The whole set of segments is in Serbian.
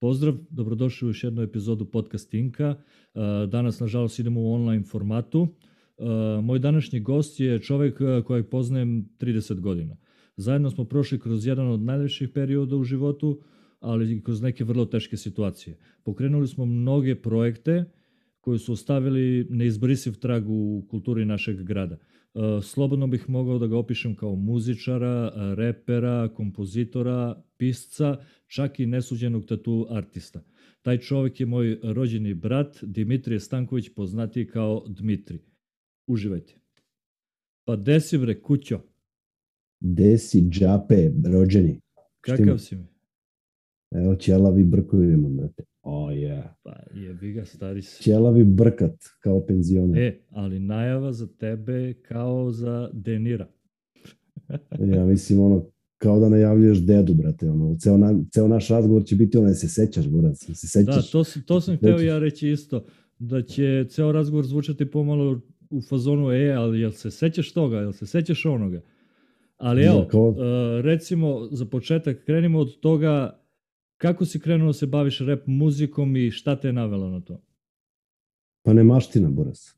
Pozdrav, dobrodošli u još jednu epizodu podcastinka. Danas, nažalost, idemo u online formatu. Moj današnji gost je čovek kojeg poznajem 30 godina. Zajedno smo prošli kroz jedan od najljepših perioda u životu, ali i kroz neke vrlo teške situacije. Pokrenuli smo mnoge projekte koji su ostavili neizbrisiv trag u kulturi našeg grada. Slobodno bih mogao da ga opišem kao muzičara, repera, kompozitora, pisca, čak i nesuđenog tatu artista. Taj čovjek je moj rođeni brat, Dimitrije Stanković, poznati kao Dmitri. Uživajte. Pa desi bre, kućo? Desi, džape, rođeni. Kakav si mi? Evo ćelavi brkovi imam, brate. O, oh, yeah. Pa jebi ga, stari si. Ćelavi brkat, kao penzioner. E, ali najava za tebe kao za Denira. ja mislim, ono, kao da najavljuješ dedu, brate, ono, ceo, na, ceo naš razgovor će biti ono, se sećaš, brate, se sećaš. Da, to, to sam hteo ja reći isto, da će ceo razgovor zvučati pomalo u fazonu, e, ali jel se sećaš toga, jel se sećaš onoga? Ali evo, da, kao... uh, recimo, za početak, krenimo od toga kako si krenuo da se baviš rap muzikom i šta te je navelo na to? Pa ne maština, Boras.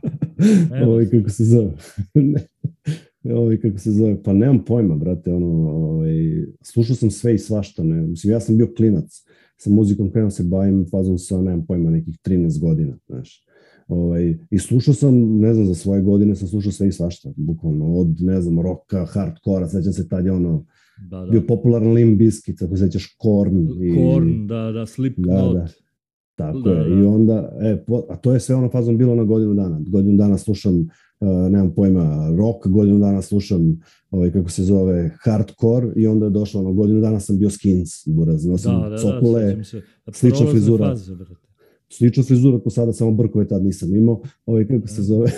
Ovo kako se zove. Ovo kako se zove. Pa nemam pojma, brate. Ono, ovaj, slušao sam sve i svašta. Ne. Mislim, ja sam bio klinac. Sa muzikom krenuo se bavim fazom sa, nemam pojma, nekih 13 godina. Znaš. Ovaj, I slušao sam, ne znam, za svoje godine sam slušao sve i svašta. Bukvalno, od, ne znam, roka, hardkora, sećam se tad je ono, da, da. bio popularan Limp Bizkit, ako sećaš Korn. I, Korn, da, da, Slipknot. Da, da. Tako da, je. Da. I onda, e, po, a to je sve ono fazom bilo na godinu dana. Godinu dana slušam, uh, nemam pojma, rock, godinu dana slušam, ovaj, kako se zove, hardcore i onda je došlo ono, godinu dana sam bio skins, buraz, nosim da, da, cokule, da, se. slična frizura. Faze, slična frizura ko sada, samo brkove tad nisam imao, ovaj, kako se da. zove,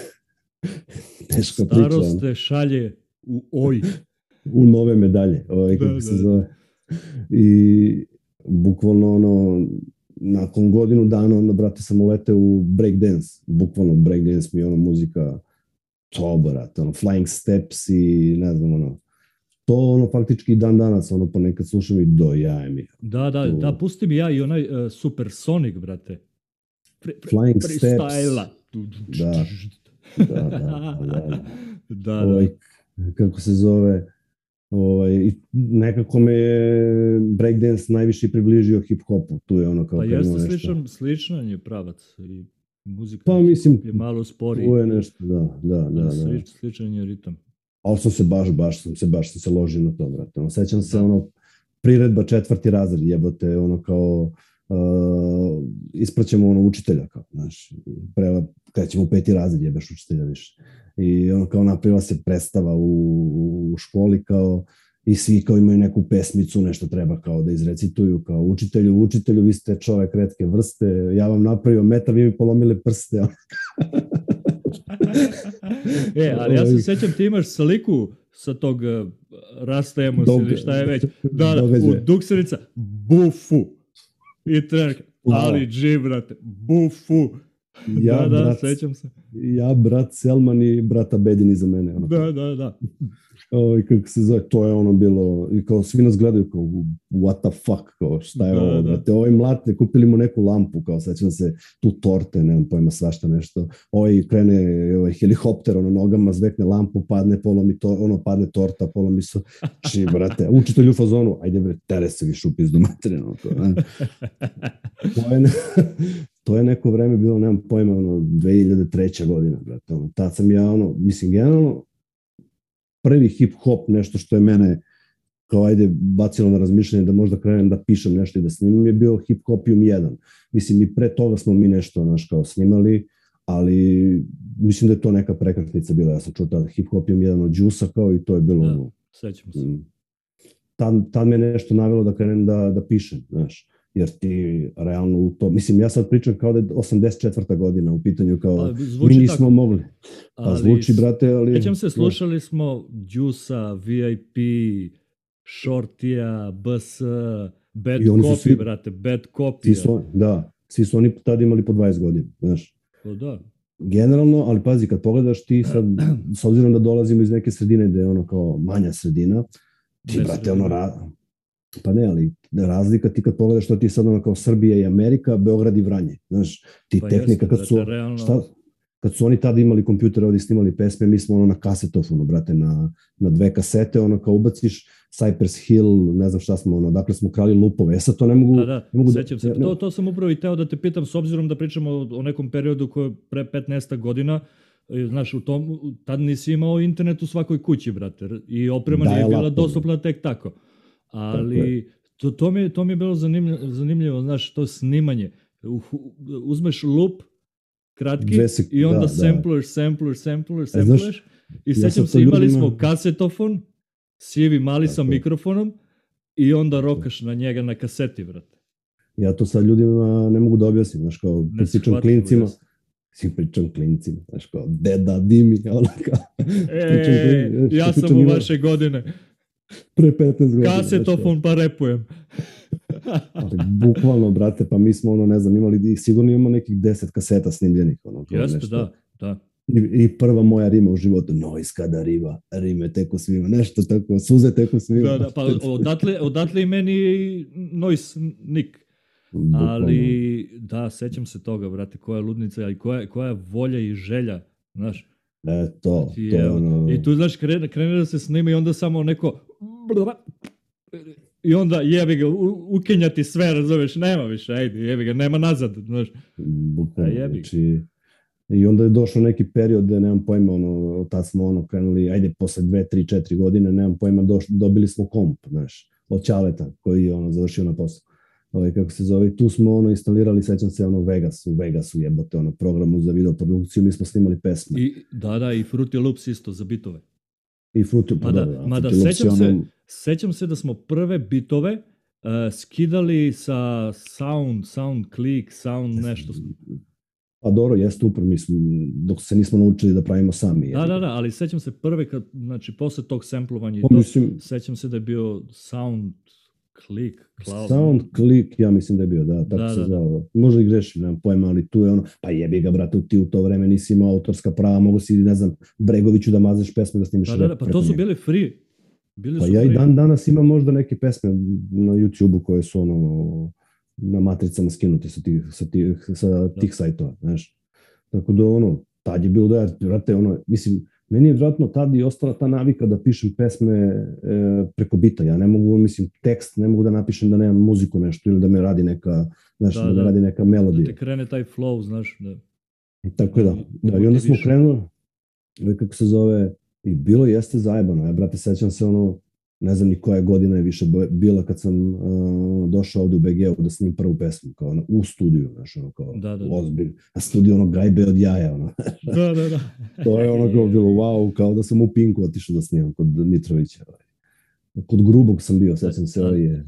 teška priča. Starost te šalje u oj. U nove medalje, ovaj, kako da, se da. zove. I bukvalno ono, nakon godinu dana onda, brate, sam uleteo u breakdance. Bukvalno breakdance mi je ono muzika to, brate, ono, Flying Steps i ne znam, ono, to ono faktički dan danas ono ponekad slušam i do jaje mi. Da, da, to... da, pusti mi ja i onaj uh, Supersonic, brate. Pre, pre, Flying Steps. Da. Da, da, da. da. da, da. Ovaj, kako se zove, Ovaj, nekako me je breakdance najviše približio hip-hopu. Tu je ono kao... Pa jeste sličan, sličan je pravac i muzika pa, mislim, je malo sporiji. Tu je nešto, da, da, da. da. Slič, sličan je ritam. Ali sam se baš, baš sam se, baš sam se ložio na to, brate. Ono, sećam se, da. ono, priredba četvrti razred, jebote, ono kao uh, ispraćemo ono učitelja, kao, znaš, preva, kada ćemo u peti razred jebeš učitelja više i ono kao napravila se predstava u, u školi kao i svi kao imaju neku pesmicu, nešto treba kao da izrecituju kao učitelju, učitelju, vi ste čovek redke vrste, ja vam napravio metar, vi mi polomile prste. e, ali ja se sećam, ti imaš sliku sa tog uh, rastajemo se ili šta je već. Da, da, u Duksenica, bufu. I trener, ali džibrate, bufu. Ja, da, da, brat, sećam se. Ja, brat Selman i brata Bedin iza mene. Ono. Da, da, da. O, i kako se zove, to je ono bilo, i kao svi nas gledaju kao, what the fuck, kao šta je da, ovo, da. brate, ovaj mlate, kupili mu neku lampu, kao sećam se, tu torte, nemam pojma, svašta nešto, ovaj krene, ovaj helikopter, ono, nogama zvekne lampu, padne, polomi to, ono, padne torta, polomi so, či, brate, učitelj u fazonu, ajde bre, tere se više u pizdu materinu, to, ne. to, je, to je neko vreme bilo, nemam pojma, ono, 2003. godina, brate, ono, tad sam ja, ono, mislim, generalno, prvi hip-hop, nešto što je mene kao ajde bacilo na razmišljanje da možda krenem da pišem nešto i da snimam je bio Hip Hopium 1. Mislim i pre toga smo mi nešto naš kao snimali, ali mislim da je to neka prekretnica bila. Ja sam čuo tada Hip Hopium 1 od Juice-a kao i to je bilo... Da, sećam se. Mm. Tad, tad me nešto navelo da krenem da, da pišem, znaš jer ti realno u to, mislim ja sad pričam kao da je 84. godina u pitanju kao pa, mi nismo tako. mogli. Pa ali, zvuči brate, ali... Sjećam se, slušali smo Jusa, VIP, Shortija, BS, Bad Copy, svi, brate, Bad Copy. Svi su, da, svi su oni tada imali po 20 godina, znaš. Pa da. Generalno, ali pazi, kad pogledaš ti sad, s obzirom da dolazimo iz neke sredine gde je ono kao manja sredina, ti, brate, ono, ra, Pa ne, ali razlika ti kad pogledaš što ti je sad ono kao Srbija i Amerika, Beograd i Vranje. Znaš, ti Pa tehnika kad su, brate, realno- šta, kad su oni tada imali kompjutere ovdje i snimali pesme, mi smo ono na kasetofonu, brate, na, na dve kasete, ono kao ubaciš Cypress Hill, ne znam šta smo, ono, dakle smo krali lupove. E sad to ne mogu... Da, da, ne mogu sećam se. ne- To, to sam upravo i teo da te pitam, s obzirom da pričamo o, nekom periodu koji je pre 15 godina, e, znaš, u tom, tad nisi imao internet u svakoj kući, brate, i oprema nije Dial-up, bila dostupna tek tako. Ali to, to, mi, je- to mi je bilo zanimljivo, zanimljivo, znaš, to snimanje. Uzmeš lup, kratki, sek- i onda da, da. sampluješ, sampluješ, sampluješ, znaš, sampluješ. I ja sećam sam se, imali ljudima- smo kasetofon, sivi mali sa Tako je. mikrofonom, i onda rokaš na njega na kaseti, brate. Ja to sad ljudima ne mogu da objasnim, znaš, kao, pričam klincima, svi pričam klincima, znaš, kao, deda, dimi, ono kao, E, ja sam u vaše godine. Pre 15 godina. Kasetofon pa repujem. Ali bukvalno, brate, pa mi smo, ono, ne znam, imali, sigurno imamo nekih 10 kaseta snimljenih, ono, Jeste, nešto. da, da. I, I prva moja rima u životu, nois kada riva, rime teko svima, nešto tako, suze teko svima. Da, da, pa odatle, odatle i meni noise nick. Bukvalno. Ali, da, sećam se toga, brate, koja ludnica i koja, koja volja i želja, znaš. E, to, to je ono... I tu, znaš, krene, krene da se snima i onda samo neko... I onda jebi ga, u- ukenjati sve, razumeš, nema više, ajde, jebi ga, nema nazad, znaš. Bukvalno, A jebi znači, I onda je došao neki period da nemam pojma, ono, tad smo ono krenuli, ajde, posle dve, tri, četiri godine, nemam pojma, doš, dobili smo komp, znaš, od Ćaleta, koji je ono, završio na poslu. Ovaj, kako se zove, tu smo ono instalirali, sećam se, ono Vegas, u Vegasu jebote, ono, programu za videoprodukciju, mi smo snimali pesme. I, da, da, i Fruity Loops isto za bitove. I Fruity, pa Mada- da, da, mada sećam se- ono- Sećam se da smo prve bitove uh, skidali sa sound, sound click, sound nešto. Pa dobro, jeste upr, mislim, dok se nismo naučili da pravimo sami. Da, da, da, ali sećam se prve, kad, znači posle tog samplovanja i Pa to, mislim, sećam se da je bio sound click, cloud. Sound Click, ja mislim da je bio, da, tako Da, se da, da. zvao. Možda i grešim, nemam pojma, ali tu je ono, pa jebi ga, brate, ti u to vreme nisi imao autorska prava, mogu si, ne znam, Bregoviću da mazeš pesme, da snimiš Da, da, da, pa to su bili free. Bili Pa su ja i free. dan danas imam možda neke pesme na YouTube-u koje su ono, na matricama skinuti sa tih, sa tih, sa tih sajtova, znaš. Tako da ono, tad je bilo da, brate, ono, mislim, meni je vjerojatno tad i ostala ta navika da pišem pesme e, preko bita. Ja ne mogu, mislim, tekst ne mogu da napišem da nemam muziku nešto ili da me radi neka, znaš, Da, da, me da. radi neka Da melodija. te krene taj flow, znaš. Da. Tako da, da, i onda smo krenuli, kako se zove, i bilo jeste zajebano. Ja, brate, sećam se ono, ne znam ni koja godina je više bila kad sam uh, došao ovde u BG-u da snimim prvu pesmu, kao ono, u studiju, znaš, ono, kao, Da, da, da. ozbilj, a studio ono gajbe od jaja, ono. da, da, da. to je ono kao bilo, wow, kao da sam u Pinku otišao da snimam kod Mitrovića. Ovaj. Kod Grubog sam bio, sećam se, Da. ovaj je,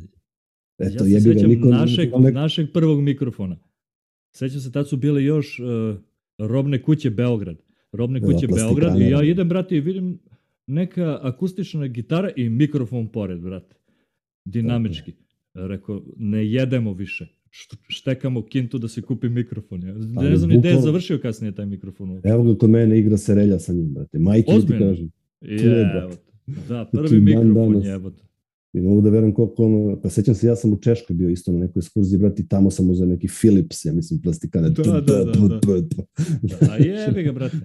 eto, ja se jebi ga, sećam niko, našeg, ali- našeg prvog mikrofona. Sećam se, tad su bile još uh, robne kuće Beograd. Robne Da, kuće Beograd i ja idem, brate, i vidim neka akustična gitara i mikrofon pored, brate. Dinamički. Rekao, ne jedemo više. Št- Štekamo kintu da se kupi mikrofon. Ja ne Ali znam ni gde je završio kasnije taj mikrofon. Evo ga kod mene igra serelja sa njim, brate. Majke ti kažem. Jebote. Da, prvi Znači, dan mikrofon danas. jebote. I mogu da verujem koliko ono, pa sećam se, ja sam u Češkoj bio isto na nekoj ekskurziji, brati, tamo sam uzeo neki Philips, ja mislim, plastikane. Da, da, da, da. A jebi ga, brate.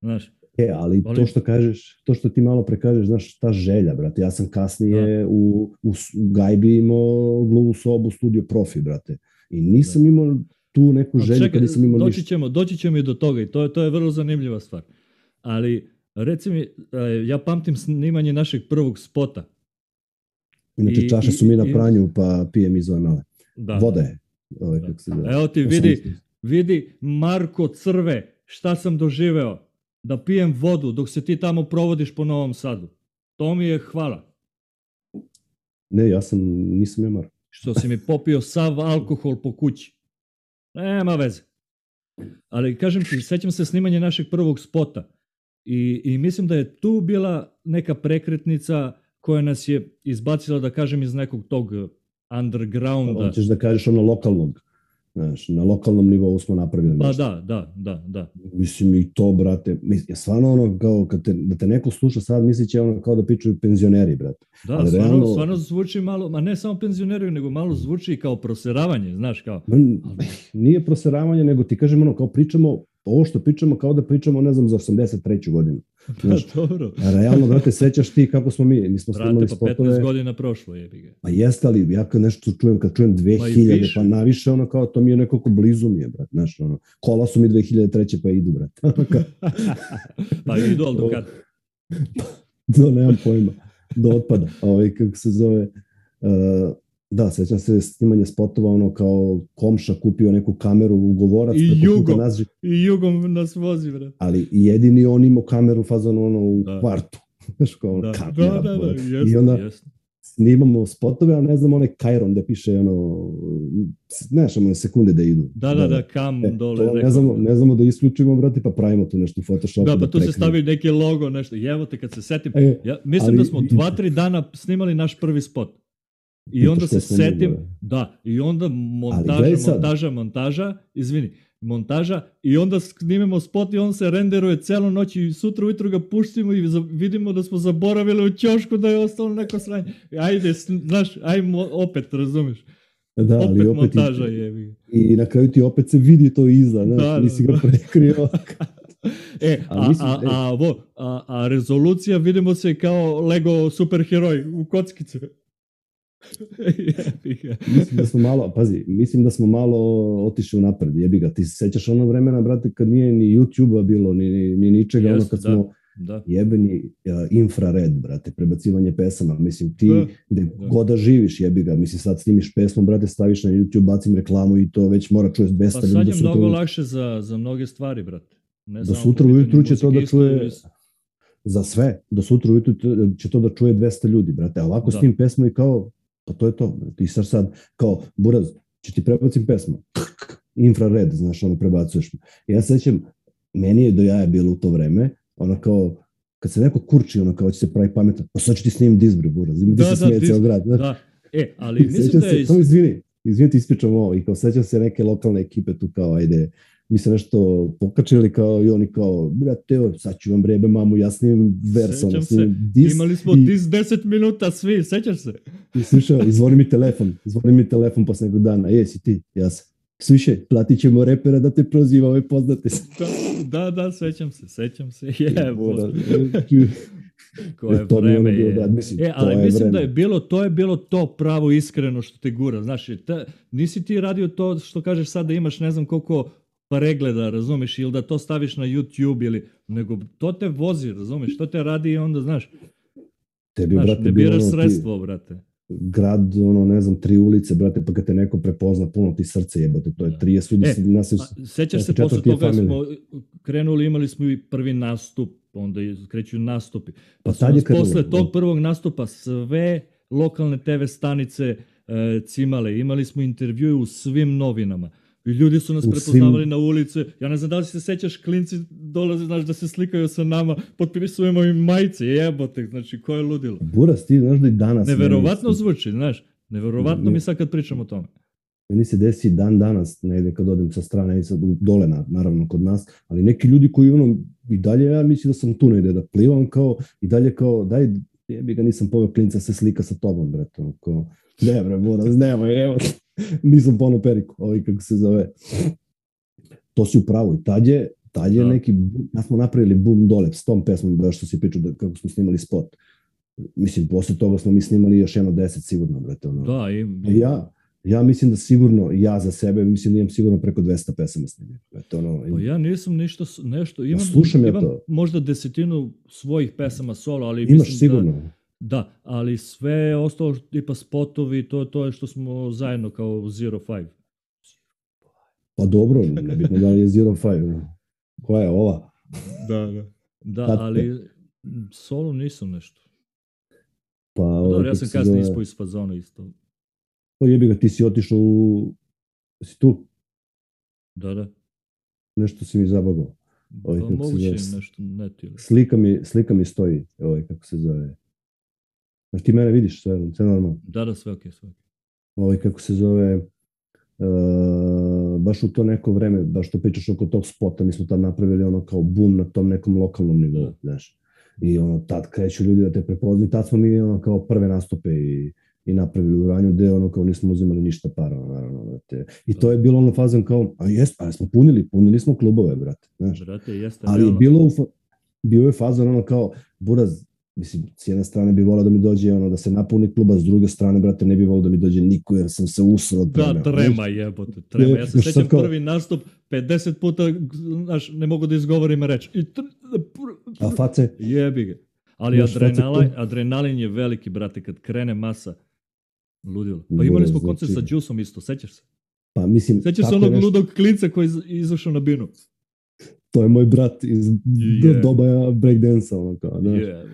Znaš, E, ali Volim- to što kažeš, to što ti malo pre kažeš, znaš, ta želja, brate, ja sam kasnije u, u, s- u Gajbi imao gluvu sobu, studio profi, brate. I nisam imao tu neku A želju čekaj, kad nisam imao doći ništa. ćemo, doći ćemo i do toga i to je, to je vrlo zanimljiva stvar. Ali, reci mi, e, ja pamtim snimanje našeg prvog spota. Inače, i- čaše i- su mi na i- pranju, pa pijem iz ove male. Da, Voda da. je. Ovaj, Da. kako se zove. Evo ti, vidi, vidi Marko Crve, šta sam doživeo. Da pijem vodu dok se ti tamo provodiš po Novom Sadu. To mi je hvala. Ne, ja sam, nisam imao mar. Što si mi popio sav alkohol po kući. Nema veze. Ali kažem ti, sećam se snimanja našeg prvog spota. I, I mislim da je tu bila neka prekretnica koja nas je izbacila, da kažem, iz nekog tog undergrounda. Hoćeš da kažeš ono lokalnog. Znaš, na lokalnom nivou smo napravili Pa nešto. da, da, da, da. Mislim i to, brate, mis, je stvarno ono kao kad te, da te neko sluša sad misli će ono kao da pričaju penzioneri, brate. Da, Ali stvarno, realno- stvarno zvuči malo, ma ne samo penzioneri, nego malo zvuči kao proseravanje, znaš, kao, nije proseravanje, nego ti kažem ono kao pričamo, ovo što pričamo kao da pričamo, ne znam, za 83. godinu. pa Znaš, dobro. A realno, brate, sećaš ti kako smo mi, mi smo snimali Brate, pa 15 spotove. godina prošlo je, ga. Pa jeste, ali ja kad nešto čujem, kad čujem 2000, više. pa naviše, ono kao, to mi je nekako blizu mi je, brat, znaš, ono, kola su mi 2003. pa idu, brat. pa idu, ali do kad? Do, nemam pojma, do otpada, ovaj, kako se zove, uh, da, sećam se snimanja spotova, ono kao komša kupio neku kameru u govorac, I preko puta Jugo. nas, I jugom nas vozi, brate. ali jedini on imao kameru fazonu ono u Da. kvartu. Znaš, kao Da, kamera, da, da, da, jesno, I onda jesno. snimamo spotove, a ne znam onaj Kairon gde piše ono, znaš, ono sekunde da idu. Da, da, da, kam E, dole. to ne znamo, ne znamo da isključimo, brate, pa pravimo tu nešto u Photoshopu. Da, pa tu se stavi neki logo, nešto. I evo te kad se setim, E, ja mislim ali- da smo dva, tri dana snimali naš prvi spot. I onda se setim, bre. da, i onda montaža, sad. montaža, montaža, izvini, montaža i onda snimemo spot i on se renderuje celu noć i sutra ujutru ga puštimo i vidimo da smo zaboravili u ćošku da je ostalo neko sranje. Ajde, znaš, ajmo opet, razumeš? Da, ali opet, opet montaža i, je. i na kraju ti opet se vidi to iza, znaš, Da, da, nisi ga da. prekrio. E, a, mislim, a, e. a, a, a rezolucija vidimo se kao Lego superheroj u kockice. Mislim da smo malo, pazi, mislim da smo malo otišli napred, jebi ga. Ti se sećaš ono vremena, brate, kad nije ni YouTube-a bilo, ni, ni, ni ničega, ono Jeste, kad da. smo da. jebeni uh, infrared, brate, prebacivanje pesama. Mislim, ti Da, gde da. god da živiš, jebi ga. Mislim, sad snimiš pesmu, brate, staviš na YouTube, bacim reklamu i to već mora čuješ 200 Pa ljudi. sad da je sutra mnogo ujutru- lakše za, za mnoge stvari, brate. Ne Da sutra ujutru će to da čuje- Za sve. Do sutra ujutru će to da čuje 200 ljudi, brate. A ovako Da. s tim pesmu i kao, pa to je to. Ti sad sad, kao, buraz, će ti prebacim pesmu. Infrared, znaš, ono, prebacuješ. Ja se sećam, meni je do jaja bilo u to vreme, ono kao, kad se neko kurči, ono kao će se pravi pametan, pa sad ću ti snimim disbre, buraz. Ima Da, ti se da, smije ceo grad. znaš. Da. E, ali mislim da je... se, samo izvini, izvini ti ispričam ovo, i kao sećam se neke lokalne ekipe tu kao, ajde, mi se nešto pokačili kao i oni kao, brate, sad ću vam brebe mamu, ja snimim vers, Sećam se. dis, Imali smo i, dis 10 minuta svi, sećaš se? i slušao, izvoni mi telefon, izvoni mi telefon posle nekog dana, jesi ti, ja sam, slušaj, platit ćemo repera da te proziva, ovaj poznate se. Da, da, da, sećam se, sećam se. Jebo, koje to mi je vreme bilo, je. da, mislim, E, ali je mislim vreme. da je bilo, to je bilo to pravo iskreno što te gura, znaš, ta, nisi ti radio to što kažeš sad da imaš ne znam koliko pregleda, razumeš, ili da to staviš na YouTube ili, nego to te vozi, razumeš, to te radi i onda, znaš, Tebi, znaš brate, ne biraš ono, ti- sredstvo, brate. grad, ono, ne znam, tri ulice, brate, pa kad te neko prepozna, puno ti srce jebote, to je Da. 30 ljudi, E, nas sećaš se, posle toga smo krenuli, imali smo i prvi nastup, onda kreću nastupi. Pa, Pa nas posle tog prvog nastupa sve lokalne TV stanice e, cimale. Imali smo intervjue u svim novinama. I ljudi su nas U prepoznavali svim- na ulici. Ja ne znam da li se sećaš, klinci dolaze, znaš, da se slikaju sa nama, potpisujemo im majice, jebote, znači, ko je ludilo. Buras, ti znaš da i danas... Neverovatno meni- zvuči, znaš, neverovatno Ne- mi sad kad pričam o tome. Meni se desi dan danas, negde kad odem sa strane, i sad dole na, naravno kod nas, ali neki ljudi koji ono, i dalje ja mislim da sam tu negde, da plivam kao, i dalje kao, daj, jebi ga nisam poveo klinca se slika sa tobom, bre, to, kao, ne bre, Buras, nemoj, evo, nisam pono periku, ovaj kako se zove. To si u pravu, i tad je, tad je Da. neki, bu- ja smo napravili bum dole s tom pesmom, baš što si pričao da, kako smo snimali spot. Mislim, posle toga smo mi snimali još jedno deset sigurno, brate, ono. Da, i, Ja, ja mislim da sigurno, ja za sebe, mislim da imam sigurno preko 200 pesama snimljeno. Eto, ono, Pa ja nisam ništa, nešto, imam, slušam ja imam to. možda desetinu svojih pesama solo, ali imaš mislim sigurno. da, da, ali sve ostalo, tipa spotovi, to, to je što smo zajedno kao Zero Five. Pa dobro, nebitno da li je Zero Five. Koja je ova? Da, da. Da, Tad- ali solo nisam nešto. Pa, Pa ovaj, dobro, ja sam se kasnije zove- ispao iz fazona isto. Pa jebi ga, ti si otišao u... Si tu? Da, da. Nešto si mi zabagao. Ovaj, Pa moguće zove? nešto net ili... Slika mi, slika mi stoji, ovaj, kako se zove. Znaš, ti mene vidiš, sve, sve normalno. Da, da, sve okej, sve okej. Ovaj, kako se zove... Uh, baš u to neko vreme, baš to pričaš oko tog spota, mi smo tad napravili ono kao bum na tom nekom lokalnom nivou, da. znaš. I ono, tad kreću ljudi da te prepoznaju, tad smo mi ono kao prve nastupe i, i napravili u ranju gde ono kao nismo uzimali ništa para, naravno, brate. I to je bilo ono fazom kao, a jes, pa smo punili, punili smo klubove, brate, znaš. Brate, jeste. Ali je bilo, u, bio je fazon ono kao, buraz, mislim, s jedne strane bi volao da mi dođe ono da se napuni kluba, s druge strane, brate, ne bi volao da mi dođe niko jer sam se usro od trema. Da, trema jebote, trema. Ja se sećam kao... prvi nastup, 50 puta, znaš, ne mogu da izgovorim reč. I tr... A face? Jebi ga. Ali adrenalin, adrenalin je veliki, brate, kad krene masa. Ludilo. Pa imali smo koncert znači... sa Jusom isto, sećaš se? Pa mislim... Sećaš se onog nešto... ludog klinca koji izašao na binu? To je moj brat iz yeah. doba breakdansa, ono kao, znaš. Yeah.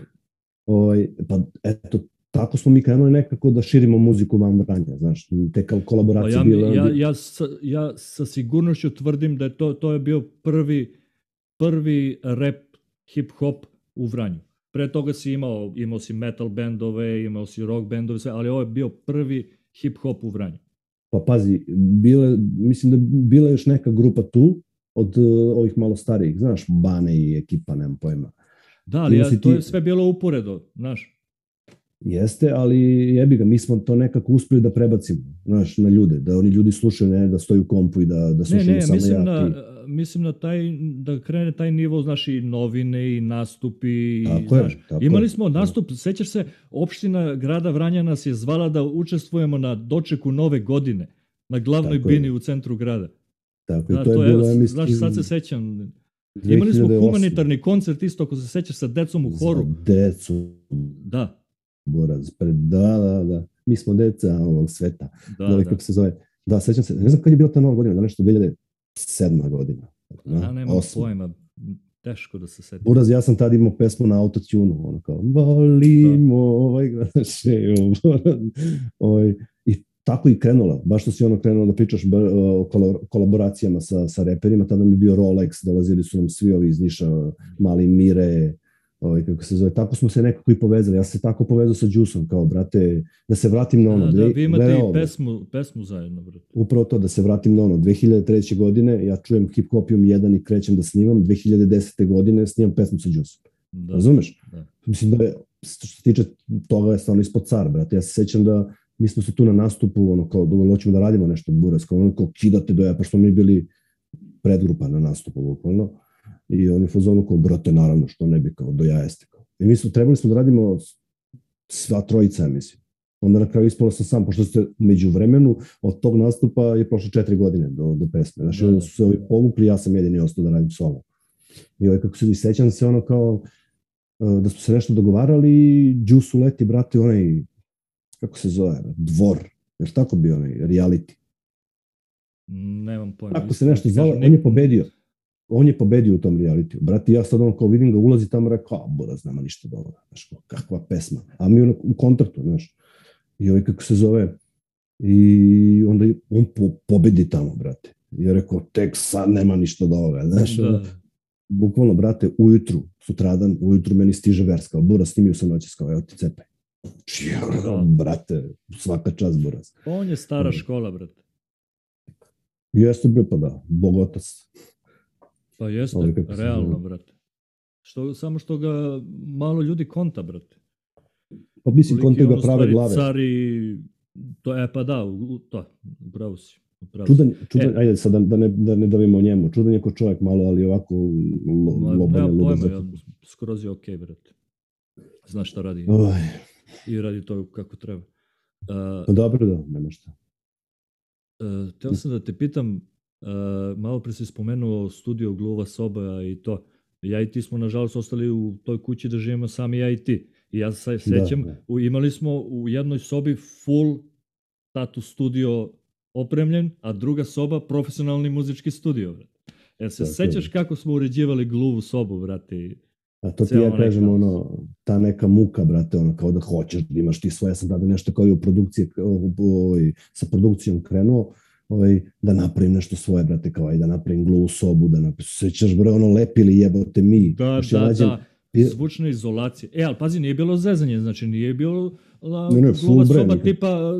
Ovaj, pa eto, tako smo mi krenuli nekako da širimo muziku van Vranja, znaš, te kolaboracije pa ja, bile. Ja, ja, sa, ja sa sigurnošću tvrdim da je to, to je bio prvi, prvi rap hip-hop u Vranju. Pre toga si imao, imao si metal bendove, imao si rock bendove, sve, ali ovo je bio prvi hip-hop u Vranju. Pa pazi, bile, mislim da bila još neka grupa tu, od uh, ovih malo starijih, znaš, Bane i ekipa, nemam pojma. Da, ali ja, to je sve bilo uporedo, znaš. Jeste, ali jebi ga, mi smo to nekako uspeli da prebacimo, znaš, na ljude, da oni ljudi slušaju, ne da stoju u kompu i da, da slušaju ne, ne, samo mislim ja. Na, mislim na taj, da krene taj nivo, znaš, i novine i nastupi. Tako znaš, je, tako imali je. smo nastup, sećaš se, opština grada Vranja nas je zvala da učestvujemo na dočeku nove godine, na glavnoj tako bini je. u centru grada. Tako da, i to, to je bilo, ja mislim... Znaš, sad se sećam, Imali smo humanitarni koncert isto, ako se sećaš, sa decom u horu. Za decu. Da. Boraz, pred, da, da, da. Mi smo deca ovog sveta. Da, da. Kako se zove. Da, sećam se. Ne znam kad je bila ta nova godina, da nešto 2007. godina. Da, ja nemam osma. pojma. Teško da se setim. Buraz, ja sam tad imao pesmu na autotunu, ono kao, volimo da. ovaj grašeju, ovaj, tako i krenula, baš što si ono krenula da pričaš o kolaboracijama sa, sa reperima, tada mi je bio Rolex, dolazili su nam svi ovi iz Niša, Mali Mire, ovaj, kako se zove, tako smo se nekako i povezali, ja se tako povezao sa Đusom, kao, brate, da se vratim na ono. Da, da vi imate i pesmu, pesmu zajedno, brate. Upravo to, da se vratim na ono, 2003. godine, ja čujem Hip Hopium 1 i krećem da snimam, 2010. godine snimam pesmu sa Đusom. Da. Razumeš? Da. Mislim da je, što se tiče toga je stvarno ispod car, brate, ja se sećam da mi smo se tu na nastupu, ono kao, dovoljno hoćemo da radimo nešto buresko, ono kao kidate do ja, pa smo mi bili predgrupa na nastupu, bukvalno. I oni fazonu kao, brate, naravno, što ne bi kao, do ja jeste kao. I mi smo, trebali smo da radimo sva trojica, mislim. Onda na kraju ispalo sam sam, pošto ste među vremenu od tog nastupa je prošlo četiri godine do, do pesme. Znači, da. su se ovi povukli, ja sam jedini ostao da radim solo. I ovaj, kako se sećam se ono kao, e, da smo se nešto dogovarali, Juice uleti, brate, onaj kako se zove, dvor, jer tako bio onaj reality. Nemam pojma. Ako se nešto zvalo, on je pobedio. On je pobedio u tom realitiju. Brati, ja sad on kao vidim ga, ulazi tamo, rekao, a buraz, nema ništa dobro. Znaš, kakva pesma. A mi u kontaktu, znaš. I ovaj kako se zove, i onda on po, pobedi tamo, brate. I ja rekao, tek sad nema ništa dobro, znaš. Da. Bukvalno, brate, ujutru, sutradan, ujutru meni stiže verska, bura, snimio sam noćas, kao, evo ti cepaj. Da. brate, svaka čast buraz. On je stara škola, brate. Jeste bre, pa da, bogotac. Pa jeste, realno, brate. Što, samo što ga malo ljudi konta, brate. Pa mislim, konta ga prave glave. Cari, to, e pa da, to, upravo si. Upravo čudan, čudan, e, ajde sad da, da, ne, da ne davimo o njemu, čudan je ko čovjek malo, ali ovako lo, lobane, pojma, ja, skroz je okej, okay, brate. Znaš šta radi. Oj i radi to kako treba. Uh, dobro da, nema šta. Uh, teo sam da te pitam, uh, malo pre si spomenuo studio Gluva soba i to. Ja i ti smo nažalost ostali u toj kući da živimo sami ja i ti. I ja se sećam, da, da. Imali smo u jednoj sobi full tatu studio opremljen, a druga soba profesionalni muzički studio. E se sećaš kako smo uređivali gluvu sobu, brate? A to ti ja kažem, ono, ta neka muka, brate, ono, kao da hoćeš da imaš ti svoje, ja sam tada nešto kao i u produkciji, ovaj, sa produkcijom krenuo, ovaj, da napravim nešto svoje, brate, kao i da napravim glu sobu, da napravim, sećaš, bre, ono, lepili jebote mi. Da, da, nađem, da. Zvučne izolacije. E, ali pazi, nije bilo zezanje, znači nije bilo la, Ne, ne, soba brand. tipa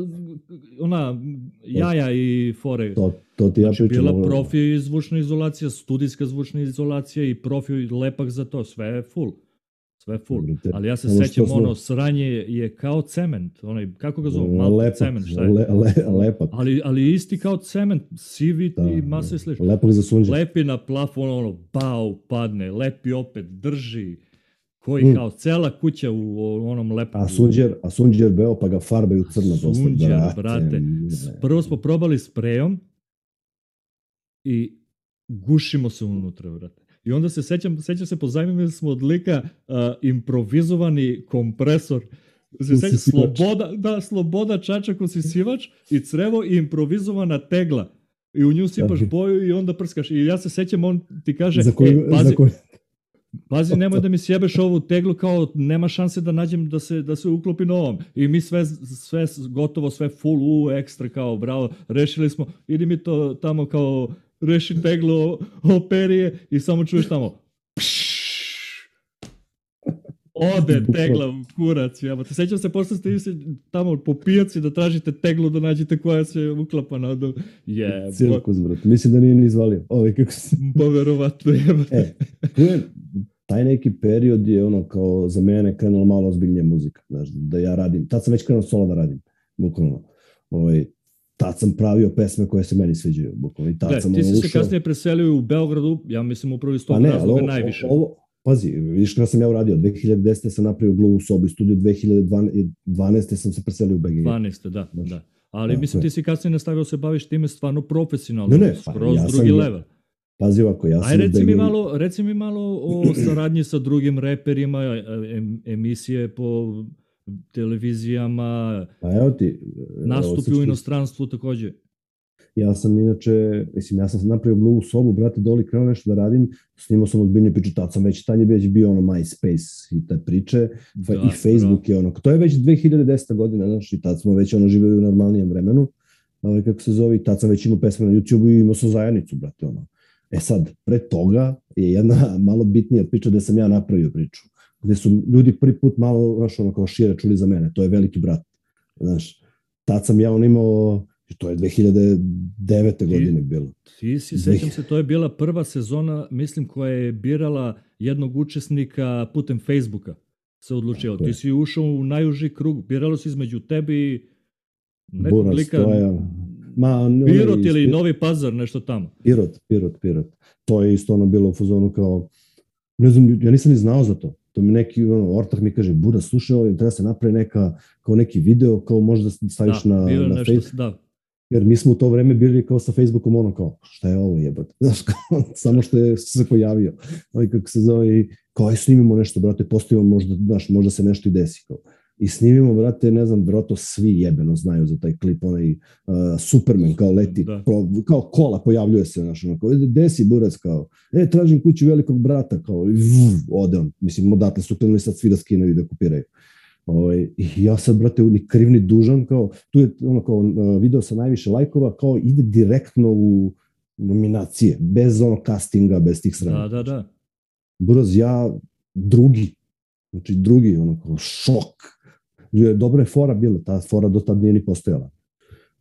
ona jaja i fore. To, to ti ja Znači, pričam. bila profi zvučna izolacija, studijska zvučna izolacija i profi lepak za to, sve je full. Sve je full. Brate, Ali ja se ono sećam, smo- ono, sranje je kao cement, onaj, kako ga zovu, malo lepak, cement, šta je? le, le, lepak. Ali, ali isti kao cement, sivi Da, i masa i slično. Lepak za sunđer. Lepi na plafon, ono, bau, padne, lepi opet, drži, koji Mm. kao cela kuća u, onom lepom. A sunđer, a sunđer beo pa ga farbaju crno posle. Sunđer, brate, brate. Prvo smo probali sprejom i gušimo se unutra, brate. I onda se sećam, sećam se, pozajmili smo od lika uh, improvizovani kompresor. Se sloboda, da, sloboda čačak usisivač i crevo i improvizovana tegla. I u nju sipaš boju i onda prskaš. I ja se sećam, on ti kaže, Za koju, e, pazi, za koju, Pazi, nemoj da mi sjebeš ovu teglu kao nema šanse da nađem da se da se uklopi na ovom. I mi sve sve gotovo sve full u ekstra kao bravo, rešili smo. Idi mi to tamo kao reši teglu operije i samo čuješ tamo pšš. Ode tegla u kurac, jebote. Sećam se, posle ste išli tamo po pijaci da tražite teglu da nađete koja se uklapa na do... Je, cirkus, brate. Mislim da nije ni izvalio. Ovaj, kako se... pa verovatno jebote. E, tu je, taj neki period je ono kao za mene krenula malo ozbiljnija muzika, znaš, da ja radim, tad sam već krenuo solo da radim, bukvalno. Ovaj, tad sam pravio pesme koje se meni sviđaju, bukvalno, i tad Gle, sam ti ono si se ušao. kasnije preselio u Beogradu, ja mislim upravo iz tog Pa razloga najviše. ovo, pazi, vidiš kada sam ja uradio, 2010. sam napravio Glue u sobu i studiju, 2012. sam se preselio u BG. 12. da, Znaš, da. Ali da, mislim ti si kasnije nastavio se baviš time stvarno profesionalno, Ne, ne, pa skroz ja sam drugi je- level. Pazi ovako, ja sam Aj reci mi malo, reci mi malo o saradnji sa drugim reperima, e, em, emisije po televizijama, Pa evo ti, nastupi u inostranstvu takođe. Ja sam inače, mislim, ja sam napravio Blue sobu, brate, doli krenuo nešto da radim, snimao sam ozbiljnije priče, tad sam već, tad je već bio ono MySpace i te priče, Da, i Facebook je ono, to je već 2010. godina, znaš, i tad smo već ono živeli u normalnijem vremenu, ovaj, kako se zove, tad sam već imao pesme na YouTube i imao sam zajednicu, brate, ono. E sad, pre toga je jedna malo bitnija priča gde sam ja napravio priču, gde su ljudi prvi put malo, znaš, ono, kao šire čuli za mene, to je veliki brat, znaš, tad sam ja on imao, to je 2009. godine bilo. Ti si, sećam se, to je bila prva sezona, mislim, koja je birala jednog učesnika putem Facebooka se odlučio. Ti si ušao u najuži krug, biralo se između tebi i nekog Buras, lika, je- Ma, Pirot ili Pir- Novi Pazar, nešto tamo. Pirot, Pirot, Pirot. To je isto ono bilo u fazonu kao, ne znam, ja nisam ni znao za to. To mi neki ono, ortak mi kaže, Buda, slušaj, ovo, treba se napravi neka, kao neki video, kao možda staviš da, na, na Facebook. da, Jer mi smo u to vreme bili kao sa Facebookom ono kao, šta je ovo jebate? Znaš, kao, samo što je se pojavio. Ali kako se zove, i kao, aj snimimo nešto, brate, postavimo možda, znaš, možda se nešto i desi. Kao. I snimimo, brate, ne znam, verovatno svi jebeno znaju za taj klip, onaj uh, Superman kao leti, Da. pro, kao kola pojavljuje se, znaš, ono, kao, desi burac, kao, e, tražim kuću velikog brata, kao, i vuv, ode on. Mislim, odatle su krenuli sad svi da skinuju i da kopiraju. Ovaj, ja sad, brate, ni kriv ni dužan, kao, tu je ono kao uh, video sa najviše lajkova, kao ide direktno u nominacije, bez ono castinga, bez tih sranja. da, da, da. Buraz, ja drugi, znači drugi, ono kao šok. Je, dobra je fora bila, ta fora do tad nije ni postojala.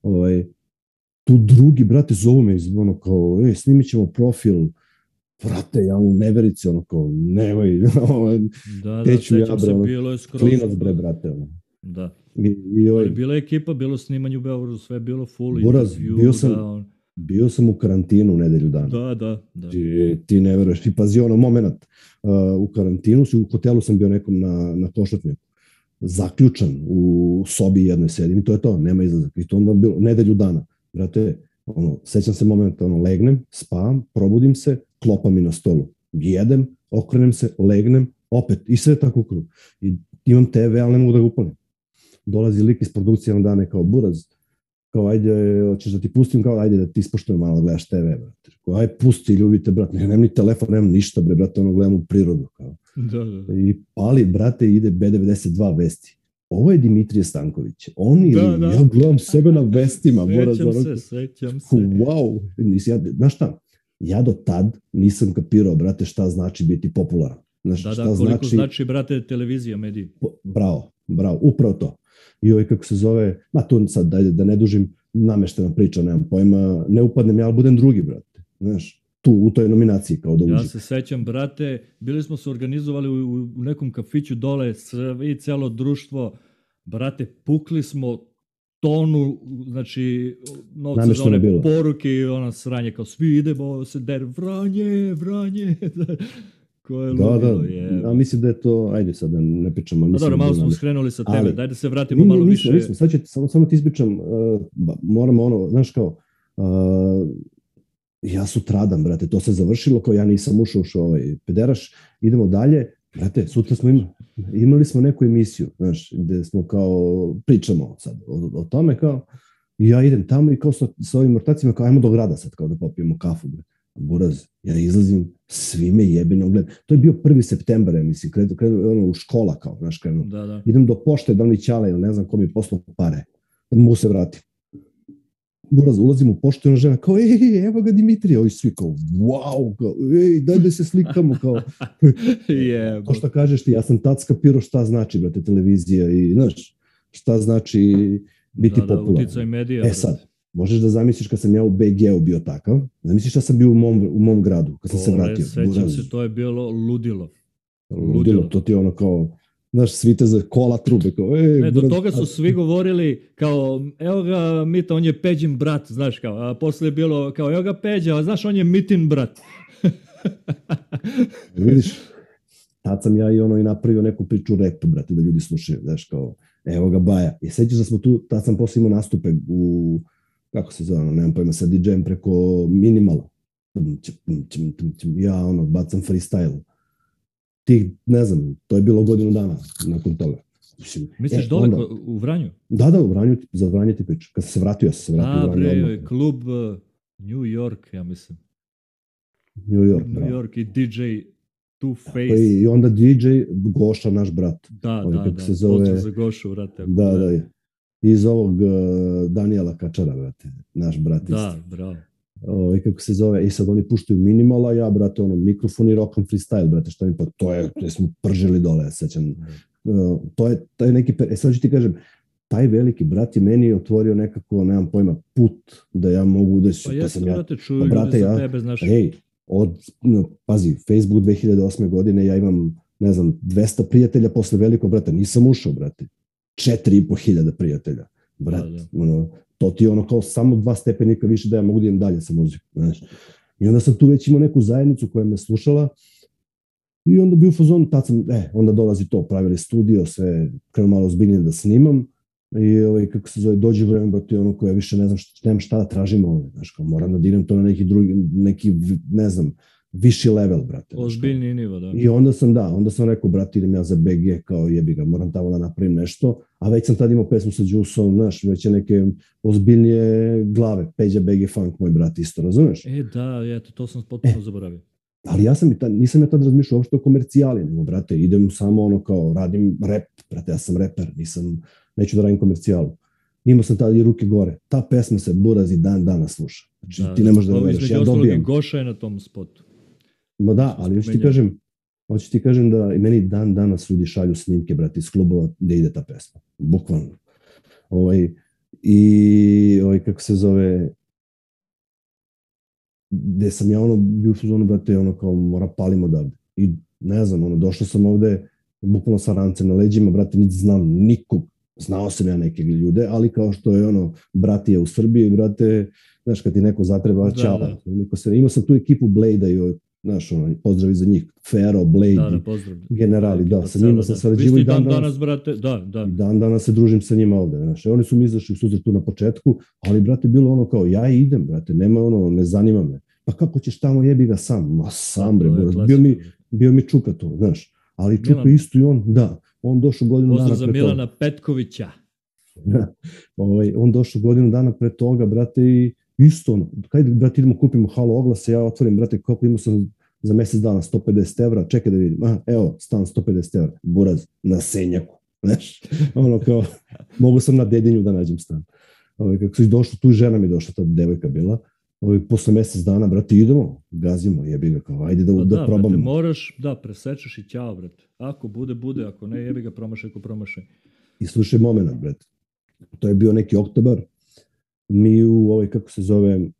Ovaj, tu drugi, brate, zovu me iz, ono kao, e, snimit ćemo profil, brate, ja u neverici, ono kao, nemoj, ovaj, Da, da, Teću ja, sećam bre, ono, bilo je skroz. klinac, bre, brate, ono. Da. I, i ovaj, Ali bila je ekipa, bilo snimanje u Beogradu, sve je bilo full Buraz, intervju. bio sam- da, on- bio sam u karantinu nedelju dana. da, da, da. Ti, ti ne veruješ. I pazi ono moment, uh, u karantinu, u hotelu sam bio nekom na, na košatnjaku, zaključan u sobi jednoj sedim i to je to, nema izlazak. I to onda bilo nedelju dana. Brate, ono, sećam se momenta, ono, legnem, spavam, probudim se, klopa mi na stolu. Jedem, okrenem se, legnem, opet, i sve tako krug. I imam TV, ali ne mogu da ga upalim. Dolazi lik iz produkcije jednog dana i kao, buraz, kao ajde, hoćeš da ti pustim, kao ajde da ti ispoštujem malo, da gledaš TV, brate. Kao, ajde, pusti, ljubite, brate, ne, nemam ni telefon, nemam ništa, bre, brate, ono, gledam u prirodu, kao. Da, da, da. I pali, brate, ide B92 vesti. Ovo je Dimitrije Stanković. On ili, Da, da. ja gledam sebe na vestima, Sećam se, sećam se. Wow, nisi, ja, znaš šta, ja do tad nisam kapirao, brate, šta znači biti popularan. Znaš, da, da, koliko znači, znači, brate, televizija, mediji. Bravo, bravo, upravo to. I ovaj, kako se zove, ma tu sad, da, da ne dužim, nameštena priča, nemam pojma, ne upadnem ja, ali budem drugi, brate. Znaš, tu, u toj nominaciji kao da uđe. Ja se sećam, brate, bili smo se organizovali u, u nekom kafiću dole, sve i celo društvo, brate, pukli smo tonu, znači, novca za one bilo. poruke i ona sranje, kao svi idemo se der, vranje, vranje, ko je da, ludilo, da, je. A mislim da je to, ajde sad da ne pričamo. Pa dobro, malo smo skrenuli sa ali, daj da se vratimo malo nismo, više. Nismo, sad će, samo, samo ti ispričam, uh, moramo ono, znaš kao, uh, ja sutradan, brate, to se završilo, kao ja nisam ušao u ovaj pederaš, idemo dalje, brate, sutra smo imali, imali smo neku emisiju, znaš, gde smo kao, pričamo sad o, o tome, kao, i ja idem tamo i kao sa, sa ovim mortacima, kao, ajmo do grada sad, kao da popijemo kafu, bre. Buraz, ja izlazim, svi me jebeno gled. To je bio 1. septembar, ja mislim, kredu, kredu ono, u škola, kao, znaš, kredu. Da, da. Idem do pošte, da oni ćale, ili ne znam ko mi poslao pare, mu se vratim. Buraz, ulazim u poštu i ona žena kao, ej, evo ga Dimitrija, ovi svi kao, wow, kao, ej, daj da se slikamo, kao, yeah, to što kažeš ti, ja sam tad skapirao šta znači, brate, televizija i, znaš, šta znači biti da, da popularan. Da, medija. E sad, možeš da zamisliš kad sam ja u BG-u bio takav, zamisliš šta sam bio u mom, u mom gradu, kad sam Ore, se vratio. Sećam se, to je bilo ludilo. Ludilo, ludilo to ti je ono kao, znaš, svite za kola trube. Kao, ej, ne, do toga su svi govorili kao, evo ga Mita, on je Peđin brat, znaš kao, a posle je bilo kao, evo ga Peđa, a znaš, on je Mitin brat. Vidiš, tad sam ja i ono i napravio neku priču rap, brate, da ljudi slušaju, znaš, kao, evo ga Baja. I sećaš da smo tu, tad sam posle imao nastupe u, kako se zove, nemam pojma, sa DJ-em preko minimala. Ja, ono, bacam freestyle tih, ne znam, to je bilo godinu dana nakon toga. Mislim, Misliš e, dole onda, u Vranju? Da, da, u Vranju, za Vranje ti pričam. Kad sam se vratio, ja sam se vratio A, u Vranju. Bre, klub uh, New York, ja mislim. New York, New bravo. York i DJ Two Face. Pa i onda DJ Goša, naš brat. Da, Ovo, da, da, se zove... za Gošu, vrate. Da, da, da. Iz ovog uh, Daniela Kačara, brate, naš brat. Da, isti. bravo ovaj, kako se zove, i sad oni puštaju minimala, ja, brate, ono, mikrofon i rock'em freestyle, brate, što mi pa, to je, to smo pržili dole, ja sećam, uh, to je, taj neki, e sad ću ti kažem, taj veliki brat je meni otvorio nekako, nemam pojma, put da ja mogu da Pa ja sam ja, brate, čuju pa, brate, ja, tebe, znaš. Ej, od, no, pazi, Facebook 2008. godine ja imam, ne znam, 200 prijatelja posle velikog brata, nisam ušao, brate. 4.500 prijatelja. Brat, da, da. ono, to ti je ono kao samo dva stepenika više da ja mogu da idem dalje sa muzikom, znaš. I onda sam tu već imao neku zajednicu koja me slušala i onda bio u fazonu, tad sam, e, onda dolazi to, pravili studio, sve krenuo malo zbiljnije da snimam i ovaj, kako se zove, dođe vreme, ba ti ono koje više ne znam šta, nemam šta da tražim ovde, znaš, kao moram da direm to na neki drugi, neki, ne znam, viši level, brate. Ozbiljni nivo, da. I onda sam, da, onda sam rekao, brate, idem ja za BG, kao jebi ga, moram tamo da napravim nešto, a već sam tad imao pesmu sa Jusom, znaš, već je neke ozbiljnije glave, Peđa BG Funk, moj brat isto, razumeš? E, da, eto, to sam potpuno e, zaboravio. Ali ja sam, nisam ja tad razmišljao uopšte o komercijali, nego, brate, idem samo ono kao, radim rep, brate, ja sam reper, nisam, neću da radim komercijalu. Imao sam tada i ruke gore. Ta pesma se burazi dan dana sluša. Znači, da, ti ne možeš da veruješ. Ja dobijam. Goša je na tom spotu. Ma da, ali još ti kažem, hoću ti kažem da i meni dan danas ljudi šalju snimke, brati, iz klubova gde ide ta pesma. Bukvalno. Ovaj, I, ovaj, kako se zove, gde sam ja ono bio u zonu, brate, ono kao mora palim odavde. I ne znam, ono, došao sam ovde, bukvalno sa rance na leđima, brate, niti znam nikog, znao sam ja neke ljude, ali kao što je ono, brati je u Srbiji, brate, znaš, kad ti neko zatreba, da, čao. Da. Niko se, imao sam tu ekipu Blade-a i Znaš, ono, pozdravi za njih, Fero, Blade, da, da, pozdrav. generali, da, sa njima sam sarađivo i dan danas, danas, brate, da, da. I dan danas se družim sa njima ovde, znaš, oni su mi izašli u suzet tu na početku, ali, brate, bilo ono kao, ja idem, brate, nema ono, ne zanima me. Pa kako ćeš tamo, jebi ga sam, ma sam, bre, bio mi, bio mi Čuka to, znaš, ali Čuka Milan. isto i on, da, on došao godinu Pozdrav dana pre toga. za Milana Petkovića. ovaj, on došao godinu dana pre toga, brate, i isto ono, kaj brate, idemo kupimo halo oglase, ja otvorim, brate, koliko imao sam za mesec dana 150 evra, čekaj da vidim, aha, evo, stan 150 evra, buraz, na senjaku, znaš, ono kao, mogu sam na dedinju da nađem stan. Ovo, ovaj, kako si došlo, tu žena mi došla, ta devojka bila, ovaj, posle mesec dana, brate, idemo, gazimo, jebi ga, kao, ajde da, Pa da, da, probamo. brate, moraš, da, presečeš i ćao, brate. Ako bude, bude, ako ne, jebi ga, promašaj ko promašaj. I slušaj moment, brate. To je bio neki oktobar. Mi u, ovaj, kako se zove,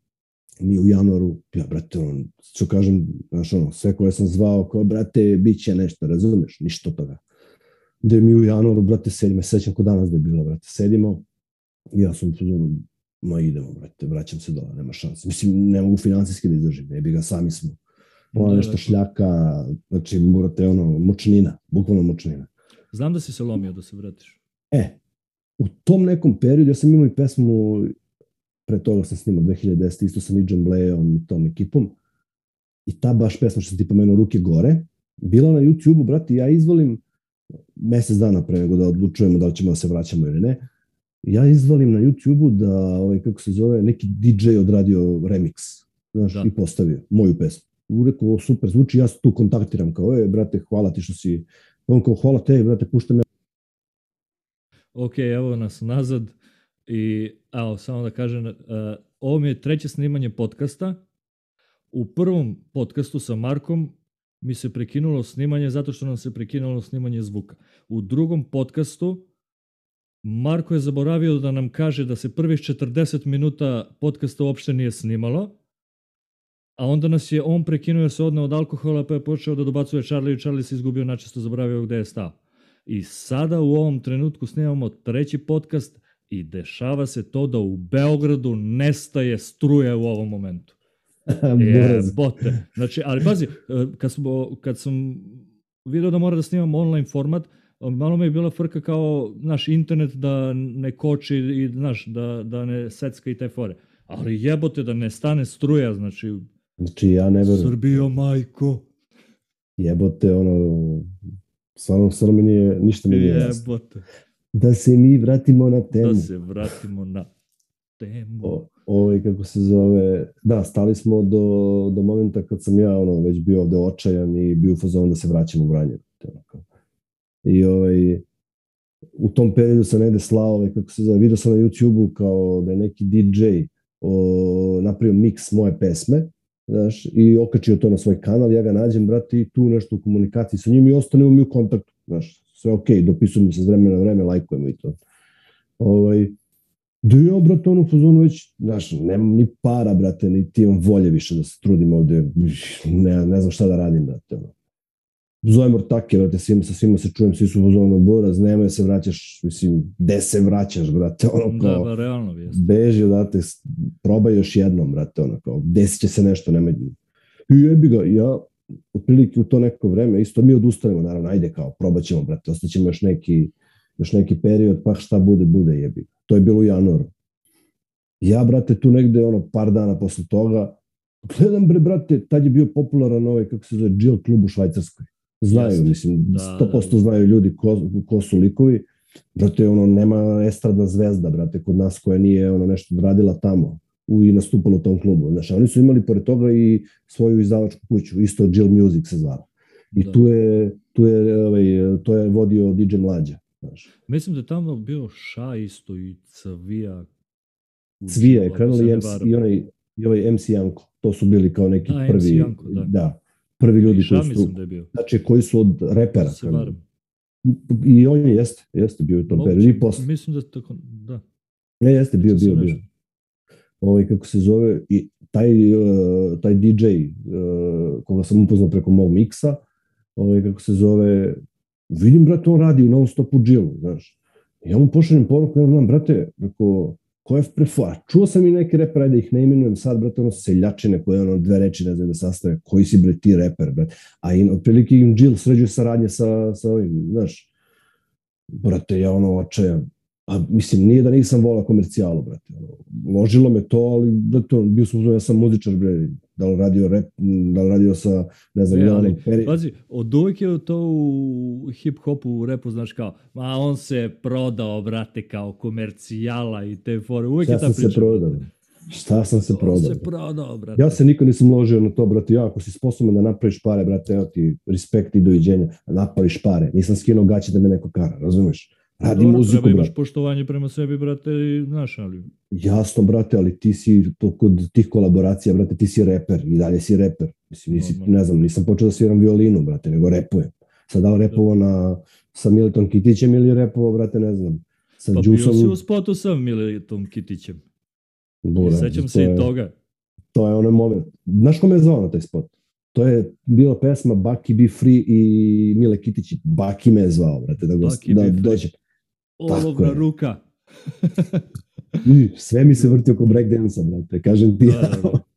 mi u januaru, ja, brate, on, što kažem, znaš, ono, sve koje sam zvao, kao, brate, bit će nešto, razumeš? Ništa od toga. Da mi u januaru, brate, sedimo, sećam ko danas da je bilo, brate, sedimo, ja sam u fazonu, ma idemo, brate, vraćam se dole, nema šanse. Mislim, ne mogu finansijski da izdržim, ne bi ga, sami smo. Ono Da, nešto da. šljaka, znači, morate, ono, mučnina, bukvalno mučnina. Znam da si se lomio da se vratiš. E, u tom nekom periodu, ja sam imao i pesmu, pre toga sam snimao 2010, isto sa Nidžom Bleom i tom ekipom, i ta baš pesma što sam ti pomenuo, Ruke gore, bila na YouTube-u, brati, ja izvolim mesec dana pre nego da odlučujemo da li ćemo da se vraćamo ili ne, ja izvalim na YouTube-u da, ovaj, kako se zove, neki DJ odradio remix, znaš, Da. i postavio moju pesmu. U rekao, "O, super zvuči, ja tu kontaktiram kao, e, brate, hvala ti što si, on kao, hvala te, brate, puštam ja Ok, evo nas nazad i evo, samo da kažem, uh, ovo mi je treće snimanje podcasta. U prvom podcastu sa Markom mi se prekinulo snimanje zato što nam se prekinulo snimanje zvuka. U drugom podcastu Marko je zaboravio da nam kaže da se prvih 40 minuta podcasta uopšte nije snimalo, a onda nas je on prekinuo se odneo od alkohola pa je počeo da dobacuje Charlie i Charlie se izgubio, načesto zaboravio gde je stao. I sada u ovom trenutku snimamo treći podcast i dešava se to da u Beogradu nestaje struje u ovom momentu. Jebote. Znači, ali pazi, e, kad, smo, kad sam video da mora da snimam online format, malo mi je bila frka kao naš internet da ne koči i znaš, da, da ne secka i te fore. Ali jebote da ne stane struja, znači, Znači, ja ne verujem. Srbijo majko, Jebote, ono, stvarno, stvarno mi nije, ništa mi nije jasno. jebote. Da se mi vratimo na temu. Da se vratimo na temu. O, ovaj, kako se zove, da, stali smo do, do momenta kad sam ja, ono, već bio ovde očajan i bio u fazonu da se vraćam u Vranje. I ovaj, u tom periodu sam negde slao, ovaj, kako se zove, vidio sam na YouTube-u kao da je neki DJ o, napravio miks moje pesme, znaš, i okačio to na svoj kanal, ja ga nađem, brate, i tu nešto u komunikaciji sa njim i ostanemo mi u kontaktu, znaš, sve okej, dopisujemo se s vremena na vreme, lajkujemo i to. Ovaj, da ja, brate, ono, fazonu već, znaš, nemam ni para, brate, ni ti imam volje više da se trudim ovde, ne, ne znam šta da radim, brate, ono. Zovem ortake, brate, svima, sa svima se čujem, svi su u fazonu, Boraz, nemoj da se vraćaš, mislim, gde se vraćaš, brate, ono, Da, kao, ba, realno jeste. beži odate, s- probaj još jednom, brate, ono, kao, desit će se nešto, nemoj. I jebi ga, ja, otprilike u to neko vreme, isto mi odustanemo, naravno, ajde kao, probat ćemo, brate, ostaćemo još neki, još neki period, pa šta bude, bude, jebi. To je bilo u januaru. Ja, brate, tu negde, ono, par dana posle toga, gledam, bre, brate, tad je bio popularan ovaj, kako se zove, Jill klub u Švajcarskoj. Znaju, Jeste. mislim, Da, 100% da. znaju ljudi ko, ko su likovi. Brate, ono, nema estradna zvezda, brate, kod nas koja nije ono nešto radila tamo i nastupala u tom klubu. Znaš, a oni su imali pored toga i svoju izdavačku kuću, isto Jill Music se zvala. I Da. tu je, tu je, ovaj, to je vodio DJ Mlađa. Znaš. Mislim da je tamo bio Ša isto i Cvija. u Cvija je se i MC, i onaj, i ovaj MC Janko. To su bili kao neki Da, prvi, Janko, da. prvi ljudi koji su, da je bio. znači koji su od repera. Krenuli. varam. I on je, jeste, jeste bio u tom periodu. I posle. Mislim da tako, da. Ne, jeste, bio, se bio, bio. Ovaj, kako se zove, i taj, uh, taj DJ, uh, koga sam upoznao preko mog miksa, ovaj, kako se zove, vidim, brate, on radi non stop u džilu, znaš. Ja mu pošaljem poruku, ja znam, brate, rekao, ko je prefo, a čuo sam i neke repere, da ih ne imenujem sad, brate, ono seljačine koje ono dve reči ne znaju da sastave, koji si bre ti reper, brate, a in, otprilike im džil sređuje saradnje sa, sa ovim, znaš, brate, ja ono očajan, A mislim, nije da nisam volao komercijalu, brate. Ono, ložilo me to, ali da to, bio sam uzmano, ja sam muzičar, bre, da li radio rap, da li radio sa, ne znam, E, ja, ali, peri... Pazi, od uvek je to u hip-hopu, u repu, znaš kao, ma on se prodao, brate, kao komercijala i te fore. Uvek Šta je ta sam priča. se prodao? Šta sam se prodao? se prodao, brate. Ja se nikad nisam ložio na to, brate, ja, ako si sposoban da napraviš pare, brate, evo ti respekt i doviđenja, napraviš pare. Nisam skinuo gaće da me neko kara, razumeš? Radi Dobro, muziku, treba imaš poštovanje prema sebi, brate, i znaš, ali... Jasno, brate, ali ti si to kod tih kolaboracija, brate, ti si reper i dalje si reper. Mislim, nisi, Normalno. ne znam, nisam počeo da sviram violinu, brate, nego repujem. Sad da repovo na, sa Milton Kitićem ili repovo, brate, ne znam, sa Pa bio Džusom. si u spotu sa Miletom Kitićem. I Bura, sećam se je- i toga. To je onaj moment. Znaš ko me je zvao na taj spot? To je bila pesma Baki Be Free i Mile Kitić. Baki me je zvao, brate, da, go, Baki da dođe. Olovna je. ruka. Sve mi se vrti oko breakdance-a, brate, kažem ti. Da, da, da.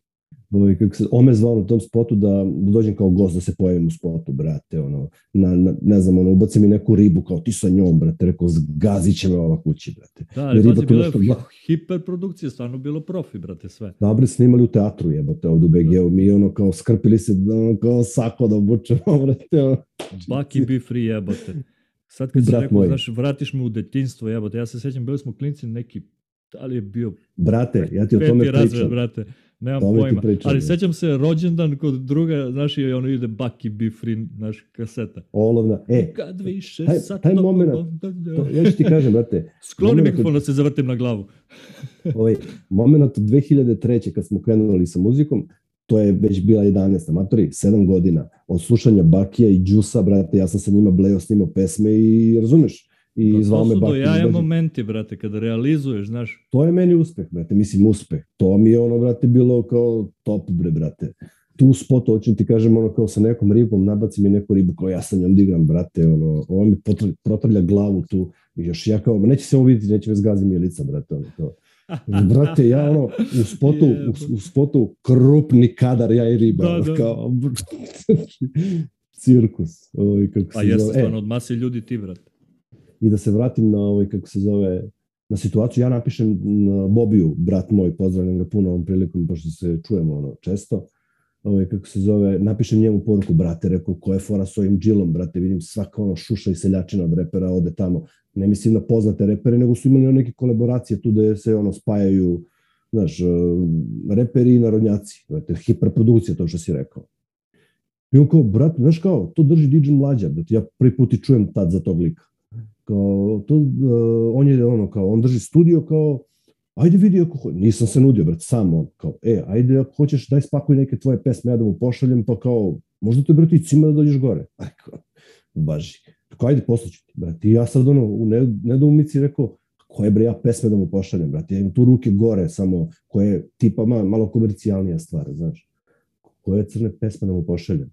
Ovaj, kako se, on me zvao na tom spotu da, da dođem kao gost, da se pojavim u spotu, brate, ono, na, na, ne znam, ono, ubaci mi neku ribu, kao ti sa njom, brate, rekao, zgazit će me ova kući, brate. Da, ali je bila je nešto gla- hiperprodukcija, stvarno bilo profi, brate, sve. Dobre, snimali u teatru, jebote, ovdje u BG-u, mi ono, kao, skrpili se, ono, kao sako da obučemo, brate, ono. Baki be free, jebote. Sad kad si rekao, moj. znaš, vratiš me u detinjstvo, jebote, ja se sećam, bili smo klinci neki, da li je bio Brate, ja ti o tome peti razred, pričam. brate, nemam Tome pojma. pričam, ali sećam se rođendan kod druga, znaš, i ono ide Baki be free, naš kaseta. Olovna, e, Kad više taj- sad taj moment, to, ja ću ti kažem, brate, Skloni mikrofon da se zavrtim na glavu. ovaj moment od 2003. kad smo krenuli sa muzikom, to je već bila 11. matori, 7 godina od slušanja Bakija i Džusa, brate, ja sam sa njima bleo, snimao pesme i razumeš, i Pa zvao to me su do Baki. da jaja momenti, brate, kada realizuješ, znaš, To je meni uspeh, brate, mislim uspeh. To mi je ono, brate, bilo kao top, bre, brate. Tu u spotu, hoću ti kažem, ono, kao sa nekom ribom, nabaci mi neku ribu, kao ja sa njom digram, brate, ono, ovo mi potrlja, protrlja glavu tu, i još ja kao, neće se ovo vidjeti, neće me zgazi mi lica, brate, ono, kao. Brate, ja ono, u spotu, u, u spotu krupni kadar, ja i riba, Da, da. kao, cirkus, ovaj, kako se a jeste. E, stvarno od mase ljudi ti, brate. i da se vratim na ovaj kako se zove na situaciju ja napišem na Bobiju brat moj pozdravljam ga puno ovom prilikom pošto se čujemo ono često ovaj kako se zove napišem njemu poruku brate rekao ko je fora s ovim džilom brate vidim svaka ono šuša i seljačina od repera ode tamo. Ne mislim na poznate repere nego su imali neke kolaboracije tu da se ono spajaju znaš eh, reperi i narodnjaci brate hiperprodukcija to što si rekao. I on kao, brate, znaš kao, to drži DJ Mlađa, brate, ja prvi put čujem tad za tog lika. Kao to, uh, on je ono kao, on drži studio kao, ajde vidi ako ho... nisam se nudio, brate, sam on, kao, e, ajde ako hoćeš, daj spakuj neke tvoje pesme, ja da mu pošaljem, pa kao, možda te, brate, i cima da dođeš gore. Aj, kao, baži. Kao, ajde, poslaću ti, brate. I ja sad, ono, u ne, nedoumici rekao, koje bre ja pesme da mu pošaljem, brate, ja imam tu ruke gore, samo koje tipa ma, malo komercijalnija stvar, znaš. Koje crne pesme da mu pošaljem.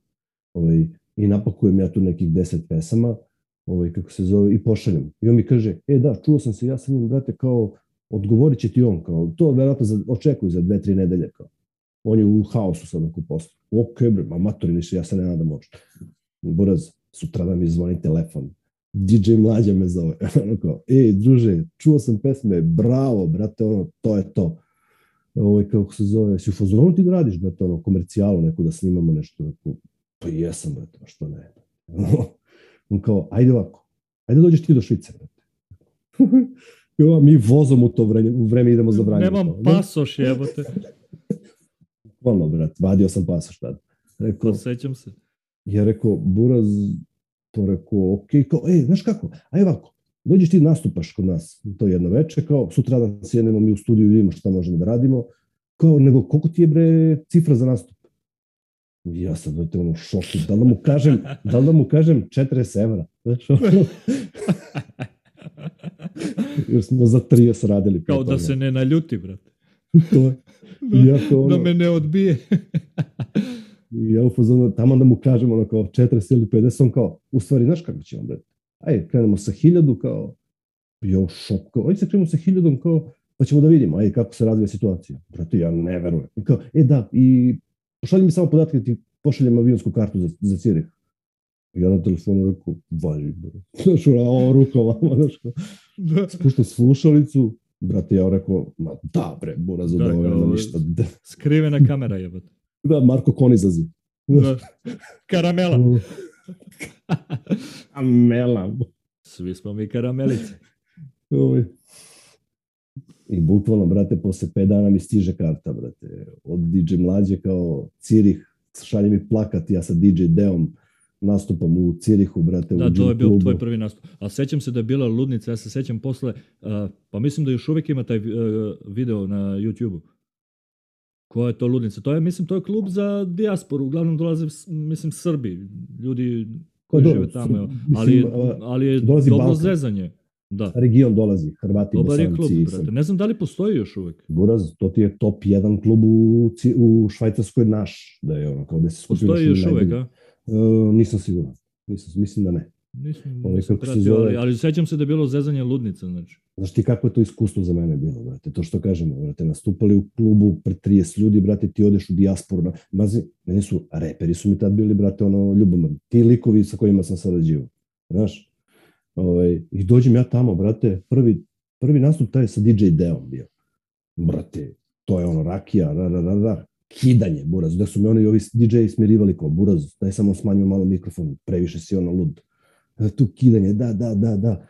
Ovaj, I napakujem ja tu nekih deset pesama, ovaj, kako se zove, i pošaljem. I on mi kaže, e da, čuo sam se ja sa njim, brate, kao, odgovorit će ti on, kao, to verovatno za, očekuju za dve, tri nedelje, kao. On je u haosu sad oko posla. Ok, bre, ma matori više, ja se ne nadam uopšte. Buraz, sutra da mi zvoni telefon. DJ Mlađa me zove. ono kao, ej, druže, čuo sam pesme, bravo, brate, ono, to je to. Ovo, kako se zove, si u fazonu ti da radiš, brate, ono, komercijalu neku da snimamo nešto, neku, pa jesam, brate, što ne. On kao, ajde ovako, ajde dođeš ti do Švice, brate. Jo, mi vozom u to vreme, u vreme idemo za Vranje. Nemam pasoš, jebote. Bukvalno, brat, vadio sam pasoš tad. Rekao, Sećam se. ja rekao, Buraz, to rekao, ok, kao, ej, znaš kako, aj ovako, dođeš ti nastupaš kod nas, to je jedno veče, kao, sutra da sjednemo mi u studiju i vidimo šta možemo da radimo, kao, nego, koliko ti je, bre, cifra za nastup? Ja sam dote ono u šoku, da li da mu kažem, da li da mu kažem 40 evra, znaš, ono, jer smo za 30 radili. Kao da se ne naljuti, brate. to je. Da, Ja kao ono- da me ne odbije. I ja u fazonu, tamo da mu kažem ono kao 40 ili 50, on kao, u stvari, znaš kako ćemo, bre? Ajde, krenemo sa hiljadu, kao, ja u šoku, kao, ajde se krenemo sa hiljadom, kao, pa ćemo da vidimo, ajde, kako se razvija situacija. Brate, ja ne verujem. I kao, e da, i pošalji mi samo podatke, da ti pošaljem avionsku kartu za, za Cirih. Ja na telefonu rekao, važi, bre. Znaš, ona, ovo ruka vama, znaš, Da. spuštam slušalicu, brate, ja rekao, ma da, bre, buraz od Da, nema ništa. Da, Skrivena kamera, jebote. da Marko Kon izazi. Da. Karamela. Amela. Svi smo mi karamelice. Ovaj. I bukvalno, brate, posle 5 dana mi stiže karta, brate, od DJ Mlađe kao Cirih, šalje mi plakat, ja sa DJ Deom, nastupam u Cirihu, brate, da, u to je bio klubu. tvoj prvi nastup. A sećam se da je bila ludnica, ja se sećam posle, uh, pa mislim da još uvijek ima taj uh, video na YouTube-u. Koja je to ludnica? To je, mislim, to je klub za dijasporu, uglavnom dolaze, mislim, Srbi, ljudi koji žive tamo, Srb- ali, ali je dobro Balkan. zezanje. Da, Region dolazi, Hrvati, dobar je klub, brate. Ne znam da li postoji još uvijek. Buraz, to ti je top 1 klub u, u Švajcarskoj naš, da je ono, kao da se skupio Postoji još uvijek, a? Uh, nisam siguran. Nisam, mislim da ne. Nisam, Ovaj, kako se pratio, zove? ali, ali sećam se da je bilo zezanje ludnica, znači. Znaš ti kako je to iskustvo za mene bilo, brate? To što kažemo, brate, nastupali u klubu pred 30 ljudi, brate, ti odeš u dijasporu. Na... Mazi, meni su, reperi su mi tad bili, brate, ono, ljubomorni. Ti likovi sa kojima sam sarađivao. Znaš? Ovaj, I dođem ja tamo, brate, prvi, prvi nastup taj sa DJ Deom bio. Brate, to je ono rakija, ra, ra, ra, ra, kidanje, buraz. Da su mi oni ovi DJ smirivali kao, buraz, daj samo smanjimo malo mikrofon, previše si ono lud. E, Tu kidanje, da, da, da, da.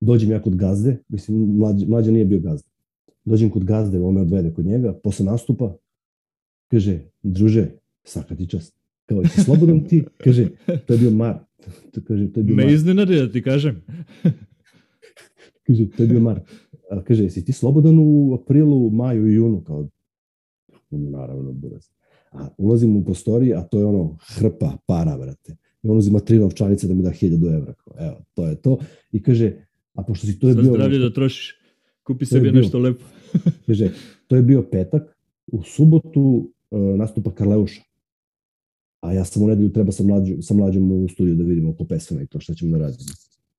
Dođem ja kod gazde, mislim, mlađa, mlađa nije bio gazda. Dođem kod gazde, on me odvede kod njega, posle nastupa, kaže, druže, svaka ti čast. Kao, jesi slobodan ti? Kaže, to je bio Mar. To, kaže, to je bio Me iznenadi da ti kažem. Kaže, to je bio Mar. A, kaže, jesi ti slobodan u aprilu, maju i junu? Kao, naravno, buraz. A ulazim u prostorije, a to je ono hrpa para, brate. I on uzima tri novčanice da mi da 1000 evra. Evo, to je to. I kaže, a pošto si to je Sa bio... zdravlje da trošiš. Kupi sebi bio. nešto lepo. Kaže, to je bio petak, u subotu uh, nastupa Karleuša. A ja sam u nedelju treba sa, mlađu, sa mlađom u studiju da vidimo oko pesama i to šta ćemo da radimo.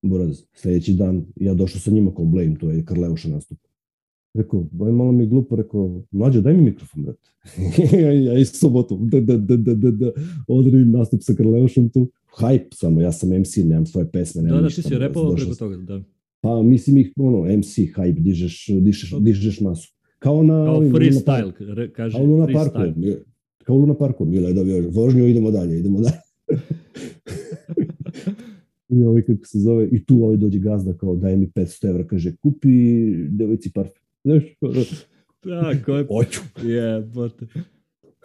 Buraz, sledeći dan ja došao sa njima kao Blame, to je Karleuša nastup. Rekao, boj malo mi je glupo, rekao, mlađo, daj mi mikrofon, brate. ja i subotu, da, da, da, da, da, da, odredim nastup sa Karleušom tu. Hype samo, ja sam MC, nemam svoje pesme, nemam Da, da, ništa. ti si repovao preko toga, da. Pa mislim ih, ono, MC, hype, dižeš, dižeš, dižeš masu. Kao na... Kao freestyle, re, kaže Kao Luna Parku. Kao Luna Parku. Mile je dobio vožnju, idemo dalje, idemo dalje. I ovaj, kako se zove, i tu ovaj dođe gazda kao daj mi 500 evra, kaže kupi devojci parfum. Znaš, ono, Da, ko je... hoću, Jebote.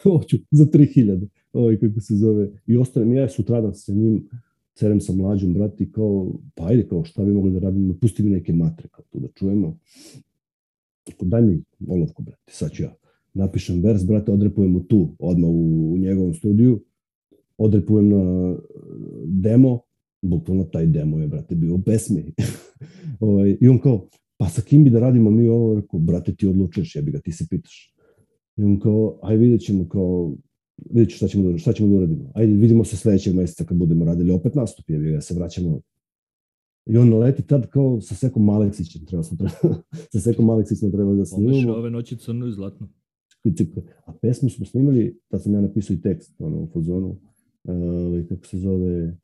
hoću, za 3000. Ovaj, kako se zove. I ostanem ja sutradan sa njim, cerem sa mlađom, brati, i kao, pa ajde, kao, šta bi mogli da radimo, pusti mi neke matre, kao tu da čujemo. Ako daj mi olovku, brate, sad ću ja. Napišem vers, brate, odrepujem mu tu, odmah u, u njegovom studiju, odrepujem na demo, bukvalno taj demo je, brate, bio pesmi. ovaj, I on kao, pa sa kim bi da radimo mi ovo? Rekao, brate, ti odlučuješ, jebi ga, ti se pitaš. I on kao, aj vidjet ćemo kao, vidjet ću šta ćemo, da, šta ćemo da uradimo. Ajde, vidimo se sledećeg meseca kad budemo radili opet nastup, jebi ga, se vraćamo. I on naleti tad kao sa Sekom Maleksićem, treba smo treba, sa Sekom Aleksićem treba da Pomeš snimamo. ove noći crno i zlatno. A pesmu smo snimali, tad sam ja napisao i tekst ono, u fazonu, uh, kako se zove,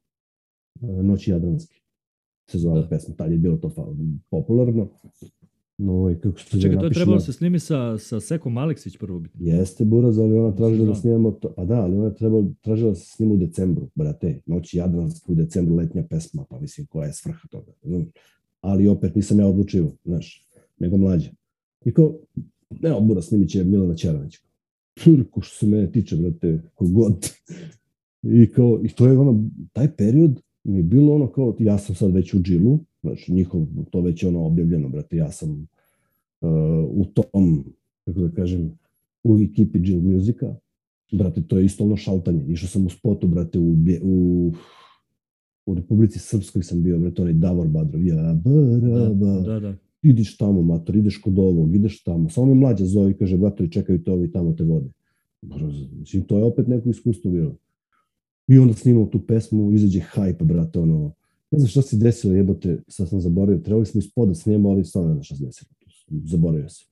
uh, Noći Jadranski. Se zvala Da. pesma, tad je bilo to popularno. No, ovaj, kako zove, Čekaj, to je trebalo se snimi sa, sa Sekom Aleksić prvo biti. Jeste Buraz, ali ona tražila da znam. snimamo to. A da, ali ona je trebala, tražila da se snima u decembru, brate. Noć Jadranska u decembru, letnja pesma, pa mislim koja je svrha toga. Ali opet nisam ja odlučio, znaš, nego mlađe. I kao, ne, Buraz snimit će Milana Čerović. Ko što se mene tiče, brate, kogod. I kao, i to je ono, taj period mi je bilo ono kao, ja sam sad već u džilu, znači njihov, to već je ono objavljeno, brate, ja sam uh, u tom, kako da kažem, u ekipi Jill Musica. Brate, to je isto ono šaltanje. Išao sam u spotu, brate, u, u, u Republici Srpskoj sam bio, brate, onaj Davor Badrov. Ja, Da, braba, da, da. ideš tamo, mator, ideš kod ovog, ideš tamo. Samo me mlađa zove i kaže, batori, čekaju te ovi, tamo te vode. Mislim, to je opet neko iskustvo bilo. I onda snimamo tu pesmu, izađe hype, brate, ono, ne znam šta se desilo, jebote, sad sam zaboravio, trebali smo ispod da snimamo, ali stvarno ne znam šta se desilo, zaboravio sam.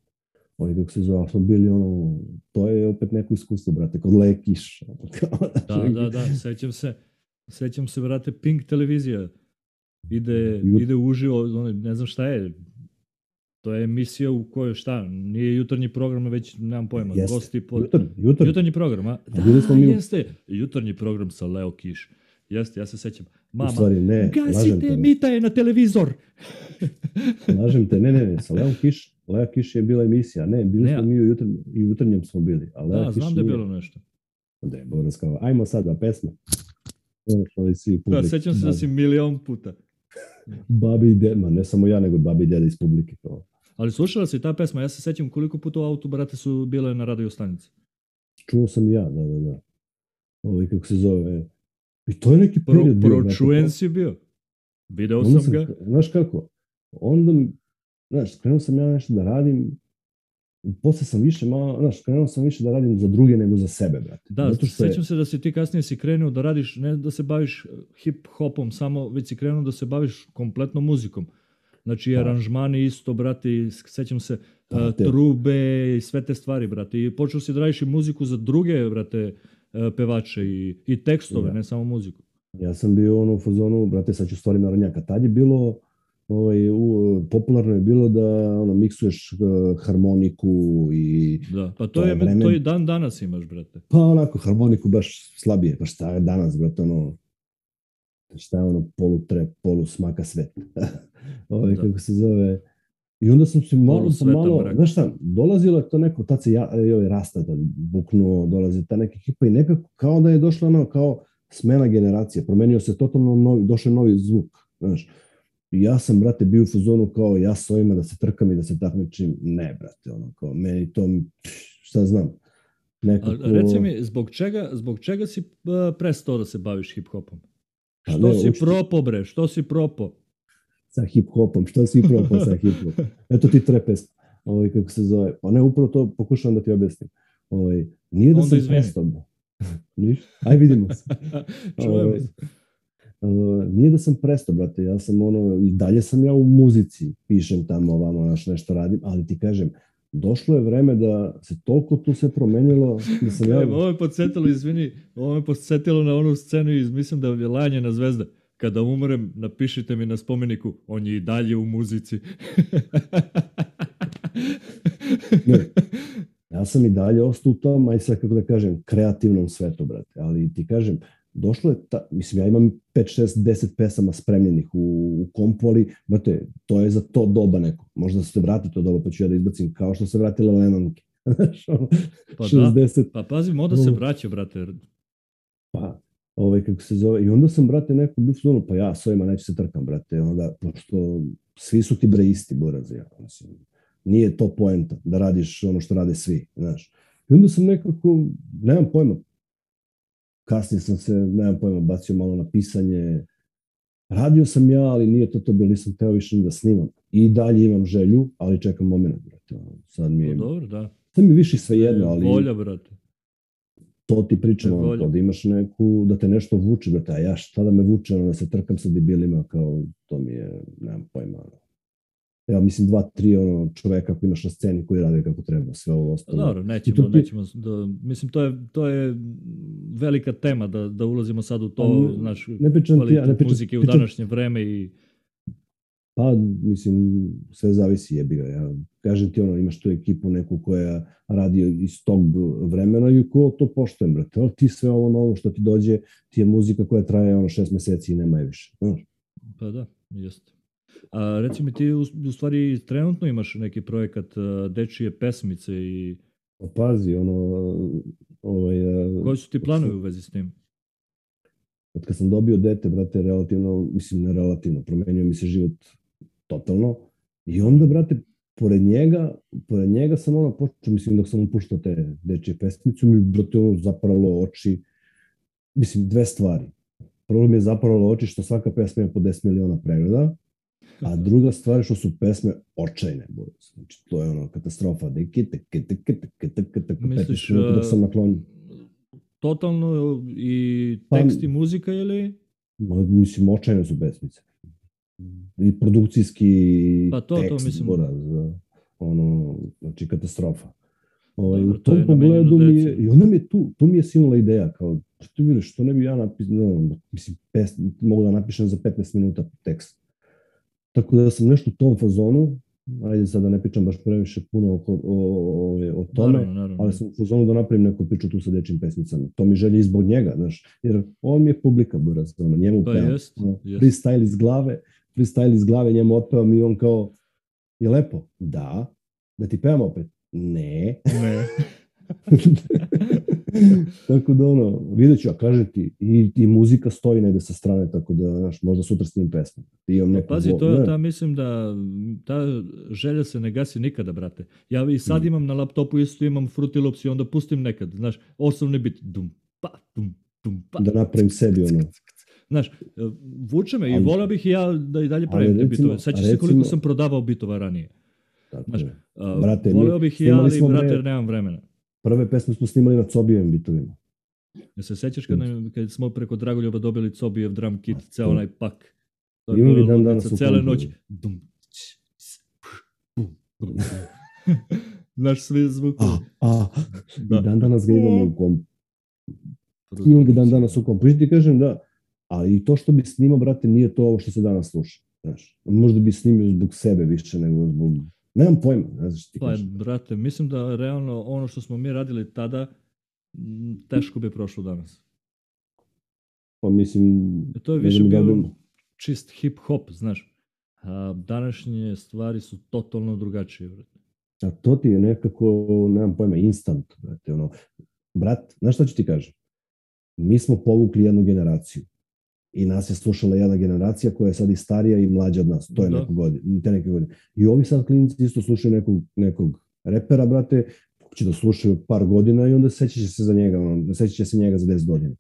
Oni kako se zove, smo bili ono, to je opet neko iskustvo, brate, kod Lekiš. Da, da, da, sećam se. Sećam se, brate, Pink televizija. Ide, Jut- ide uživo, ono, ne znam šta je. To je emisija u kojoj šta, nije jutarnji program, već nemam pojma, Jeste. gosti pod... Jutar, jutar, Jutarnji program, a? Da, bili smo mi u- jeste. Jutarnji program sa Leo Kiš. Jeste, ja se sećam. u Mama, stvari ne, gasite te, Mita je na televizor. lažem te, ne, ne, ne, sa Leon Kiš, Lea Kiš je bila emisija, ne, bili Ne, smo a- mi u, jutar, i u jutarnjem smo bili, a Lea Da, Kiš znam da je bilo nešto. Da je Boras kao, ajmo sad na pesme. Da, sećam se da si milion puta. Babi i ded, ma ne samo ja, nego babi i deda iz publike. Kao. Ali slušala si ta pesma, ja se sećam koliko puta u autu, brate, su bile na radio stanici. Čuo sam ja, da, da, da. Ovi, kako se zove. I to je neki Pro, period bio. brate, pročujen si bio. Video Onda sam ga. Znaš kako? Onda, znaš, krenuo sam ja nešto da radim, posle sam više malo, znaš, krenuo sam više da radim za druge nego za sebe, brate. Da, Zato što je- sećam se da si ti kasnije si krenuo da radiš, ne da se baviš hip hopom samo, već si krenuo da se baviš kompletno muzikom. Znači, Da. aranžmani isto, brate, sećam se uh, trube i sve te stvari, brate. I počeo si da radiš i muziku za druge, brate, uh, pevače i, i tekstove, Da. ne samo muziku. Ja sam bio ono u fazonu, brate, sad ću stvari narodnjaka. Tad je bilo, ovaj, u, popularno je bilo da ono, miksuješ uh, harmoniku i Da, pa to, To je, je vreme- to i dan danas imaš, brate. pa onako harmoniku baš slabije. Je danas, brate, ono, šta je ono polu trep, polu smaka svet. ovaj, Da. kako se zove. I onda sam se malo Polusvetan malo, mrak. znaš šta, dolazilo je to neko, tad se ja, i ovaj rasta tad buknuo, dolazi ta neka ekipa i nekako kao da je došla ono, kao smena generacija, promenio se totalno novi, došao novi zvuk, znaš. I ja sam, brate, bio u fazonu kao ja s ovima da se trkam i da se takmičim, ne, brate, ono, kao meni to, šta znam, A, nekako... reci mi, zbog čega, zbog čega si uh, prestao da se baviš hip-hopom? Pa Što ne, si uopšte- propo, bre? Što si propo? sa hip-hopom, što si propao sa hip-hopom? Eto ti trepest, ovaj, kako se zove. Pa ne, upravo to pokušavam da ti objasnim. Ovaj, nije da Onda sam prestao. Niš? Aj vidimo se. Čujemo Ovaj, se. Uh, nije da sam prestao, brate, ja sam ono, i dalje sam ja u muzici, pišem tamo, ovamo, naš nešto radim, ali ti kažem, došlo je vreme da se toliko tu sve promenilo, da sam ja... Evo, ovo me podsjetilo, izvini, ovo me podsjetilo na onu scenu iz, mislim da je Lanjena zvezda. Kada umrem, napišite mi na spomeniku, on je i dalje u muzici. Ne, ja sam i dalje ostao u tom, aj sad kako da kažem, kreativnom svetu, brate. Ali ti kažem, došlo je, ta, mislim, ja imam 5, 6, 10 pesama spremljenih u, u kompu, ali, brate, to je za to doba neko. Možda se vrati to doba, pa ću ja da izbacim, kao što se vratila ono, Pa da. 60, Pa pazi, moda se vraća, brate. pa, ovaj, kako se zove, i onda sam, brate, neko bio pa ja s ovima neću se trkam, brate, onda, pošto svi su ti bre isti, buraze, ja, mislim, nije to poenta, da radiš ono što rade svi, znaš. I onda sam nekako, nemam pojma, kasnije sam se, nemam pojma, bacio malo na pisanje, radio sam ja, ali nije to to bilo, nisam teo više da snimam. I dalje imam želju, ali čekam moment, brate, sad mi je, Pa dobro, da. sad mi više svejedno, ali Volja, brate. to ti pričam, ono, kao da imaš neku, da te nešto vuče, brate, a ja šta da me vuče, ono, da se trkam sa debilima, kao, to mi je, nemam pojma, ono. Ja mislim dva, tri ono, čoveka koji imaš na sceni koji rade kako treba, sve ovo ostalo. dobro, nećemo, to nećemo, da, mislim, to je, to je velika tema da, da ulazimo sad u to, Pa, znaš, ne pričam ti, ja, kvalitet ne pričam, muzike u pričam- današnje vreme i Pa, mislim, sve zavisi jebi ga. Ja kažem ti ono, imaš tu ekipu neku koja radi iz tog vremena i ko to poštojem, brate. Ali ti sve ovo novo što ti dođe, ti je muzika koja traje ono šest meseci i nema je više. Znaš? Pa da, jeste. A reci mi ti u, u stvari trenutno imaš neki projekat dečije pesmice i Pa pazi, ono, ovaj, koji su ti planovi u vezi s tim? od kad sam dobio dete, brate, relativno, mislim ne relativno, promenio mi se život totalno. I onda, brate, pored njega, pored njega sam ono počeo, mislim dok sam mu puštao te dečje pesmice, mi brate ono zapralo oči, mislim dve stvari. Prvo mi je zapralo oči što svaka pesma ima po 10 miliona pregleda, a druga stvar je što su pesme očajne. buraz. Znači, to je ono katastrofa. Deke, teke, teke, teke, teke, teke, Misliš, 15 minuta dok a, sam naklonjen. totalno i Pa- tekst i muzika ili? Ma, mislim, očajne su pesmice. I produkcijski Pa to- to tekst, mislim. buraz, ono, znači katastrofa. Ovaj, u to tom pogledu mi je, i onda mi je tu, tu mi je sinula ideja, kao, što vidiš, što ne bi ja napisao, no, mislim, pes, mogu da napišem za 15 minuta tekst. Tako da sam nešto u tom fazonu, ajde sad da ne pričam baš previše puno oko, o, o, o, tome, Naravno, naravno. ali sam u fazonu da napravim neku priču tu sa dečim pesmicama. To mi želje i zbog njega, znaš, jer on mi je publika, buraz, ono, njemu Pa pevam. jest, ono, jest. freestyle iz glave, freestyle iz glave, njemu otpevam i on kao, je lepo? Da. Da ti pevam opet? Ne. Ne. tako da ono, vidjet ću, a kažem ti, i, i muzika stoji negde sa strane, tako da, znaš, možda sutra s njim pesmu. I imam neku Pazi, to je ta, mislim da ta želja se ne gasi nikada, brate. Ja i sad mm. imam na laptopu isto imam Fruity Loops i onda pustim nekad, znaš, osnovni bit, dum, pa, dum, dum, pa. Da napravim sebi ono. Znaš, vuče me i volio bih i ja da i dalje pravim te bitove. Sećaš se koliko sam prodavao bitova ranije. Tako znaš, brate, volio bih i ja, ali brate, nemam vremena. Prve pesme smo snimali na Cobijevim bitovima. Ja se sećaš kad, nam, kad smo preko Dragoljuba dobili Cobijev drum kit, ceo onaj pak. To Imam i dan danas u Cele noći. Dum, Znaš sve zvukovi. A, a, da. I dan danas ga imamo u kom. Imam ga dan danas u kom. Pa ti kažem da, ali i to što bi snimao, brate, nije to ovo što se danas sluša. Znaš, možda bi snimio zbog sebe više nego zbog Nemam pojma, ne znaš ti Pa, kažem. brate, mislim da realno ono što smo mi radili tada, teško bi prošlo danas. Pa mislim... E to je više bio da čist hip-hop, znaš. A današnje stvari su totalno drugačije, brate. A to ti je nekako, nemam pojma, instant, brate, ono. Brat, znaš šta ću ti kažem? Mi smo povukli jednu generaciju i nas je slušala jedna generacija koja je sad i starija i mlađa od nas. To je da. neko godine, te neke godine. I ovi sad klinici isto slušaju nekog, nekog repera, brate, će da slušaju par godina i onda sećaće se za njega, ono, sećaće se njega za 10 godina.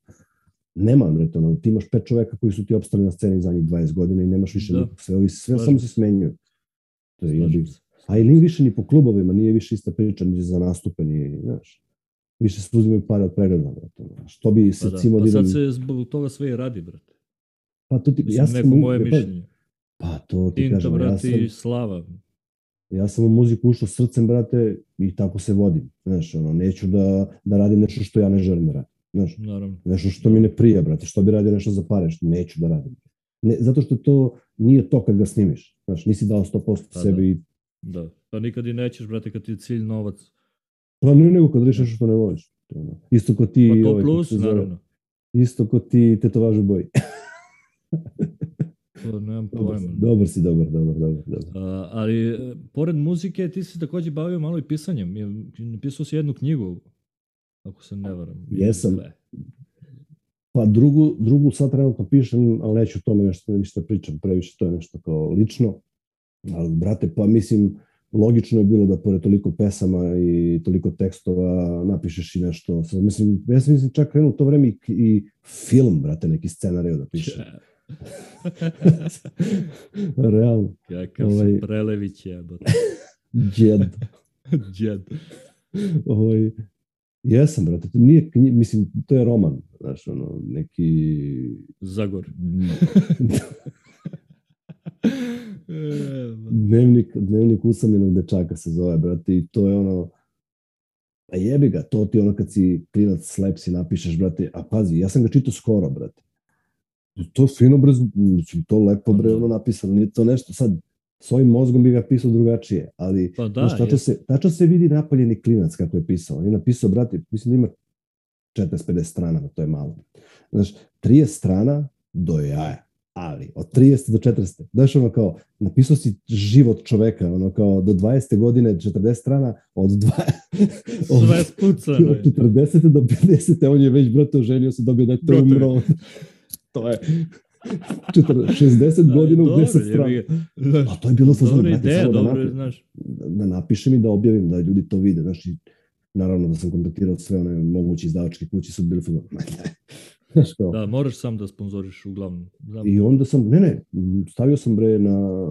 Nema, brate, ono, ti imaš pet čoveka koji su ti opstali na sceni za njih 20 godina i nemaš više da. nikog, sve, ovi, sve samo se smenjuju. To je jebi. A i nije više ni po klubovima, nije više ista priča, ni za nastupe, ni, znaš više se uzimaju pare od pregleda, brate. Što bi se pa da. cimo pa sad se zbog toga sve i radi, brate. Pa to ti, Mislim, ja sam neko moje pa, mišljenje. Pa to ti Tinta, kažem, brate, ja sam, slava. Ja sam u muziku ušao srcem, brate, i tako se vodim. Znaš, ono, neću da, da radim nešto što ja ne želim da radim. Znaš, Naravno. nešto što mi ne prija, brate, što bi radio nešto za pare, što neću da radim. Ne, zato što to nije to kad ga snimiš. Znaš, nisi dao 100% pa, sebi. Da. da. Pa nikad i nećeš, brate, kad ti je cilj novac. Pa ne, nego kad nešto što ne voliš. Isto ko ti... Pa to ovaj, plus, naravno. Isto ko ti tetovažu boji. To nemam pojma. Dobar si, dobar, dobar, dobar. dobar. A, ali, e, pored muzike, ti si takođe bavio malo i pisanjem. Napisao si jednu knjigu, ako se ne varam. Jesam. Pa drugu, drugu sad trenutno pišem, ali neću o tome nešto, ništa pričam previše, to je nešto kao lično. Ali, brate, pa mislim, logično je bilo da pored toliko pesama i toliko tekstova napišeš i nešto. Mislim, ja sam mislim čak krenuo to vreme i, i film, brate, neki scenarij da pišem. Realno. Kakav ovaj, si Prelević jebate. Džed. Džed. ovaj, jesam, brate. To nije, mislim, to je roman. Znaš, ono, neki... Zagor. dnevnik, dnevnik usamljenog dečaka se zove, brate, i to je ono, a jebi ga, to ti ono kad si klinac sleps i napišeš, brate, a pazi, ja sam ga čitao skoro, brate. To fino brez, to lepo bre, ono napisano, nije to nešto sad, svojim mozgom bi ga pisao drugačije, ali pa da, tačno, se, tačno se vidi napaljeni klinac kako je pisao. On je napisao, brate, mislim da ima 40-50 strana, to je malo. Znaš, 30 strana do jaja ali od 30 do 40. Znaš ono kao, napisao si život čoveka, ono kao do 20. godine 40 strana, od, dva, od, od 40. do 50. on je već brate oženio se, dobio da je to umro. To je 60 godina u 10 strana. A to je bilo fazon. Dobra ideja, da dobro, znaš. Da napišem i da objavim, da ljudi to vide. Znaš, naravno da sam kontaktirao sve one moguće izdavačke kuće su bili fazon. Da, moraš sam da sponzoriš uglavnom. Znam. I onda sam, ne, ne, stavio sam bre na,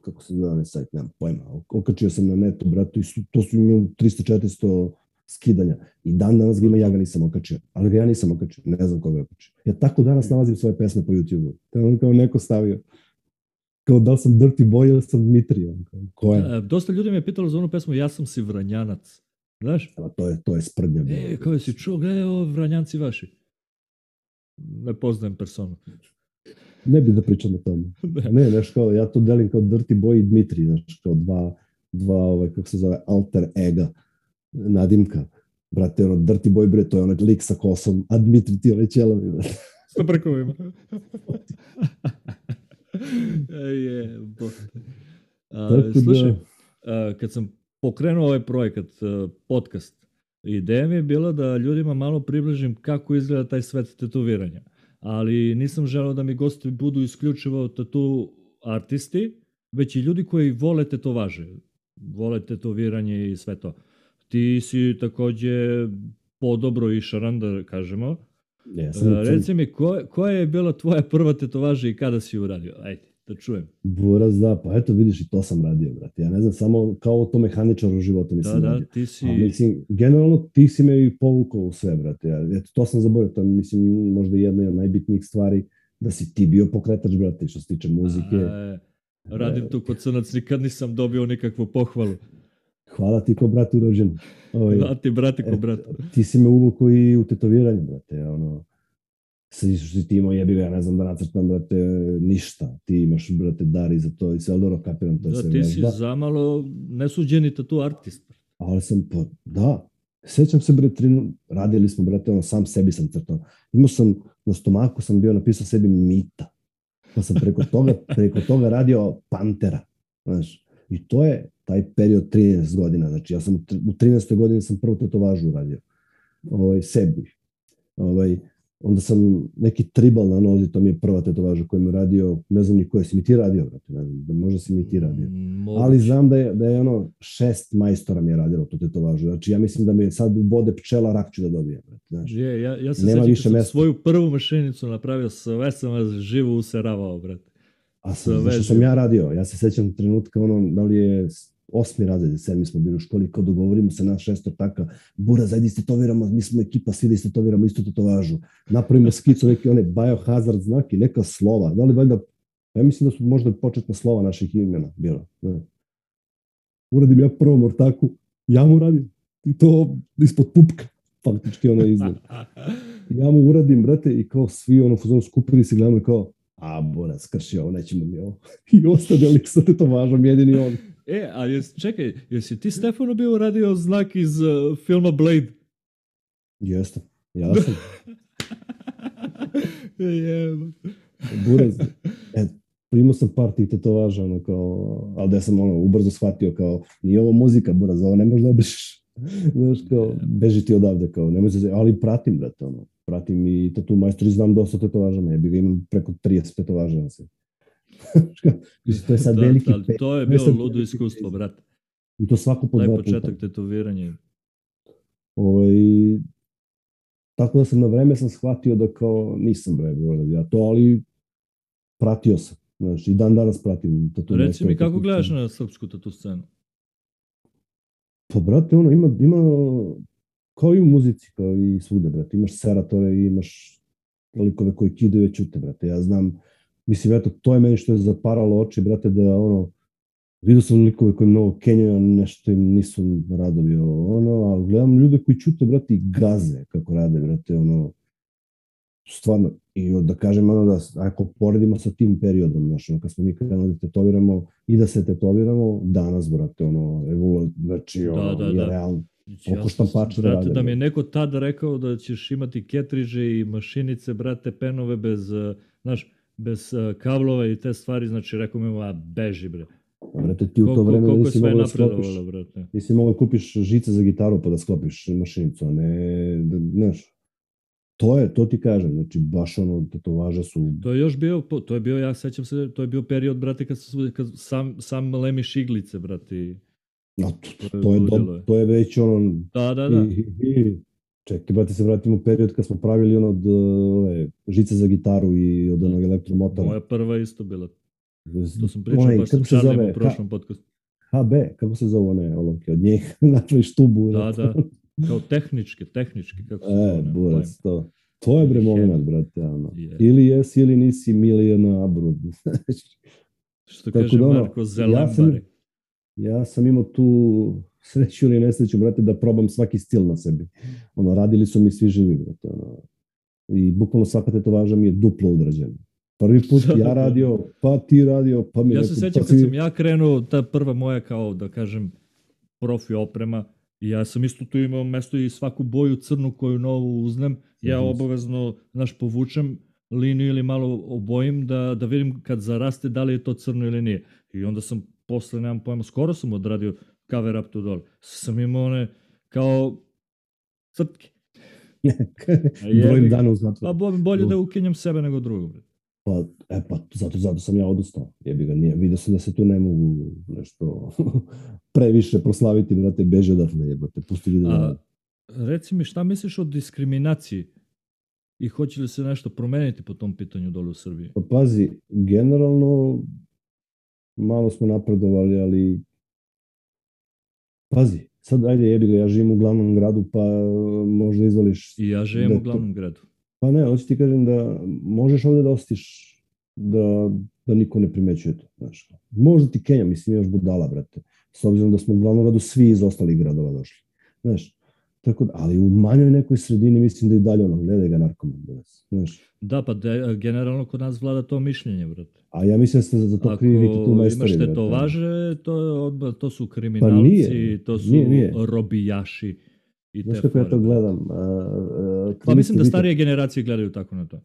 kako se zove sajt, nemam pojma, okačio sam na netu, bratu, i su, to su imali 300-400 skidanja. I dan danas ga ima, ja ga nisam okačio. Ali ga ja nisam okačio, ne znam koga je okačio. Ja tako danas nalazim svoje pesme po YouTube-u. Je on kao neko stavio. Kao da sam Dirty Boy ili sam Dmitri. Ko je? E, dosta ljudi me je pitalo za onu pesmu Ja sam si Vranjanac. Znaš? A to je, to je sprdnja. E, kao si čuo, gledaj ovo Vranjanci vaši ne poznajem personu. Ne bi da pričam o tome. ne, ne znaš kao, ja to delim kao Dirty Boy i Dmitri, znaš, kao dva, dva ovaj, kako se zove, alter ega, nadimka. Brate, ono, Dirty Boy, bre, to je onaj lik sa kosom, a Dmitri ti onaj ćelavi, brate. Sa brkovima. je, a, slušaj, da... kad sam pokrenuo ovaj projekat, podcast, Ideja mi je bila da ljudima malo približim kako izgleda taj svet tetoviranja. Ali nisam želeo da mi gosti budu isključivo tatu artisti, već i ljudi koji vole tetovaže, vole tetoviranje i sve to. Ti si takođe podobro i šaran, da kažemo. Jesam, Reci mi, ko, koja je bila tvoja prva tetovaža i kada si ju uradio? Ajde, da čujem. Buraz, da, pa eto vidiš i to sam radio, brate. Ja ne znam, samo kao to mehaničar u životu nisam Da, da, radio. ti si... A, mislim, generalno ti si me i povukao u sve, brate. Ja, eto, to sam zaboravio, to je, mislim, možda jedna od najbitnijih stvari, da si ti bio pokretač, brate, što se tiče muzike. A, radim tu kod crnac, nikad nisam dobio nikakvu pohvalu. Hvala ti ko brat urođen. Ovaj, Da ti, brate, ko e, brat. ti si me uvukao i u tetoviranje, brate. Ono, svi što si ti imao jebi ga, ja ne znam da nacrtam, brate, ništa. Ti imaš, brate, dar i za to i sve, ali dobro, kapiram, to je Da, sve ti si vežba. zamalo nesuđeni tatu artist. Ali sam, po, da, sećam se, trinu, radili smo, brate, ono, sam sebi sam crtao. Imao sam, na stomaku sam bio napisao sebi mita. Pa sam preko toga, preko toga radio Pantera. Znaš, i to je taj period 13 godina. Znači, ja sam u tr- u 13. godini sam prvu tetovažu uradio. Ovaj, sebi. Ovaj, onda sam neki tribal na nozi, to mi je prva tetovaža koju mi radio, ne znam ni koja si mi ti radio, brate, ne znam, da možda si mi ti radio. Moguće. Ali znam da je, da je ono šest majstora mi je radilo tu tetovažu. Znači ja mislim da mi sad bode pčela rak ću da dobijem. brate, Znaš. Je, ja, ja se Nema sećam sam mesta. svoju prvu mašinicu napravio, sve sam vas živo useravao, brate. A Sve sam, što sam ja radio, ja se sećam trenutka ono, da li je osmi razred, sedmi smo bili u školi, kao dogovorimo se na šestor taka, bura, zajdi istetoviramo, mi smo ekipa, svi da istetoviramo istu tetovažu. Napravimo skicu, neki one biohazard znaki, neka slova, da li valjda, ja mislim da su možda početna slova naših imena bila. Ne. Uradim ja prvo mortaku, ja mu radim, i to ispod pupka, faktički ono iznad. ja mu uradim, brate, i kao svi ono fuzon skupili se gledamo i kao, a, bora, skrši ovo, nećemo mi ovo. I ostane lik sa tetovažom, jedini on. E, a jes, čekaj, jesi ti Stefano bio radio znak iz uh, filma Blade? Jeste, ja sam. Jebo. Buraz. E, imao sam par tih tetovaža, ono, kao, ali da ja sam ono, ubrzo shvatio, kao, nije ovo muzika, buraz, ovo ne možeš da obrišeš. Znaš, kao, beži ti odavde, kao, nemoj se, ali pratim, brate, ono, pratim i tatu majstori, znam dosta tetovaža, ne, bi ga imam preko 30 tetovaža na se. To je sad Da, veliki pe- to je bilo ludo iskustvo, brate. I to svako po Taj dva početak puta. tetoviranja. Ovaj, tako da sam na vreme sam shvatio da kao nisam uradio ja to, ali pratio sam. Znaš, i dan danas pratim tatu Reci mi, kako gledaš scenu. na srpsku tatu scenu? Pa, brate, ono, ima, ima, kao i u muzici, kao i svugde, brate. Imaš seratore imaš likove koji kidaju i ćute, brate. Ja znam, mislim, eto, to je meni što je zaparalo oči, brate, da, ono, vidio sam likove koji mnogo kenjaju, nešto im nisu radovi, ono, ali gledam ljude koji ćute, brate, i gaze kako rade, brate, ono, stvarno, i da kažem, ono, da, ako poredimo sa tim periodom, znaš, ono, kad smo mi krenuli da tetoviramo i da se tetoviramo, danas, brate, ono, evolu, znači, Da, ono, da, je da. realno. Ja Oko sam, brate, rade, da mi je neko tad rekao da ćeš imati ketriže i mašinice, brate, penove bez, uh, znaš, bez uh, kablova i te stvari, znači rekao mi, a beži bre. A, Brate, ti u to vreme koliko nisi mogao da sklopiš, brate. nisi mogao da kupiš žice za gitaru pa da sklopiš mašinicu, a ne, da, znaš, to je, to ti kažem, znači, baš ono, tetovaže su, To je još bio, to je bio, ja sećam se, to je bio period, brate, kad, su, kad sam, sam lemi šiglice, brate. a, To to, je to, je, do, to je već ono, Da, da, da. I, i, čekaj, brate, se vratimo u period kad smo pravili ono od ove, žice za gitaru i od onog elektromotora. Moja prva isto bila. To sam pričao Onaj, baš sa Charlie zove? u prošlom podcastu. HB, kako se zove one olovke? Od njih napraviš tubu. Da, da. Kao tehnički, tehnički, kako se E, zove, nemam burac, to. To je bre moment, brate, ono. Je. Ili jesi ili nisi milijona abrud. Što Tako kaže da, ono, Marko ja Zelembari. sam- ja sam imao tu sreću ili nesreću, brate, da probam svaki stil na sebi. Ono, radili su mi svi živi, brate, ono. I bukvalno svaka tetovaža mi je duplo udrađena. Prvi put ja radio, pa ti radio, pa mi Ja se sećam pa kad si- sam ja krenuo, ta prva moja kao, da kažem, profi oprema, i ja sam isto tu imao mesto i svaku boju crnu koju novu uznem, ja Mhm. obavezno, znaš, povučem liniju ili malo obojim da, da vidim kad zaraste da li je to crno ili nije. I onda sam posle, nemam pojma, skoro sam odradio cover up to dole. Sam imao one, kao crtke. Brojim dana u zatvoru. Pa bolje da ukinjam sebe nego drugog. Pa, e, pa zato, zato sam ja odustao. Jebi ga, nije. Vidio sam da se tu ne mogu nešto previše proslaviti, brate, beže odatle, jebate, pusti ljudi. A, reci mi, šta misliš o diskriminaciji? I hoće li se nešto promeniti po tom pitanju dole u Srbiji? Pa pazi, generalno malo smo napredovali, ali pazi, sad ajde jebi ga, ja živim u glavnom gradu, pa možda izvoliš... I ja živim u glavnom gradu. Pa ne, hoću ti kažem da možeš ovde da ostiš da, da niko ne primećuje to. Znaš. Možda ti Kenja, mislim, još budala, brate. S obzirom da smo u glavnom gradu svi iz ostalih gradova došli. Znaš, tako da, ali u manjoj nekoj sredini mislim da i dalje ono, gledaj ga narkoman. Znaš. Da, pa de, generalno kod nas vlada to mišljenje, brate. A ja mislim da ste za to krivi vi tu majstori. Ako imaš to važe, to, to su kriminalci, pa nije, to su nije, nije. robijaši I Znaš kako ja to gledam? Uh, uh, pa mislim da starije to... generacije gledaju tako na to.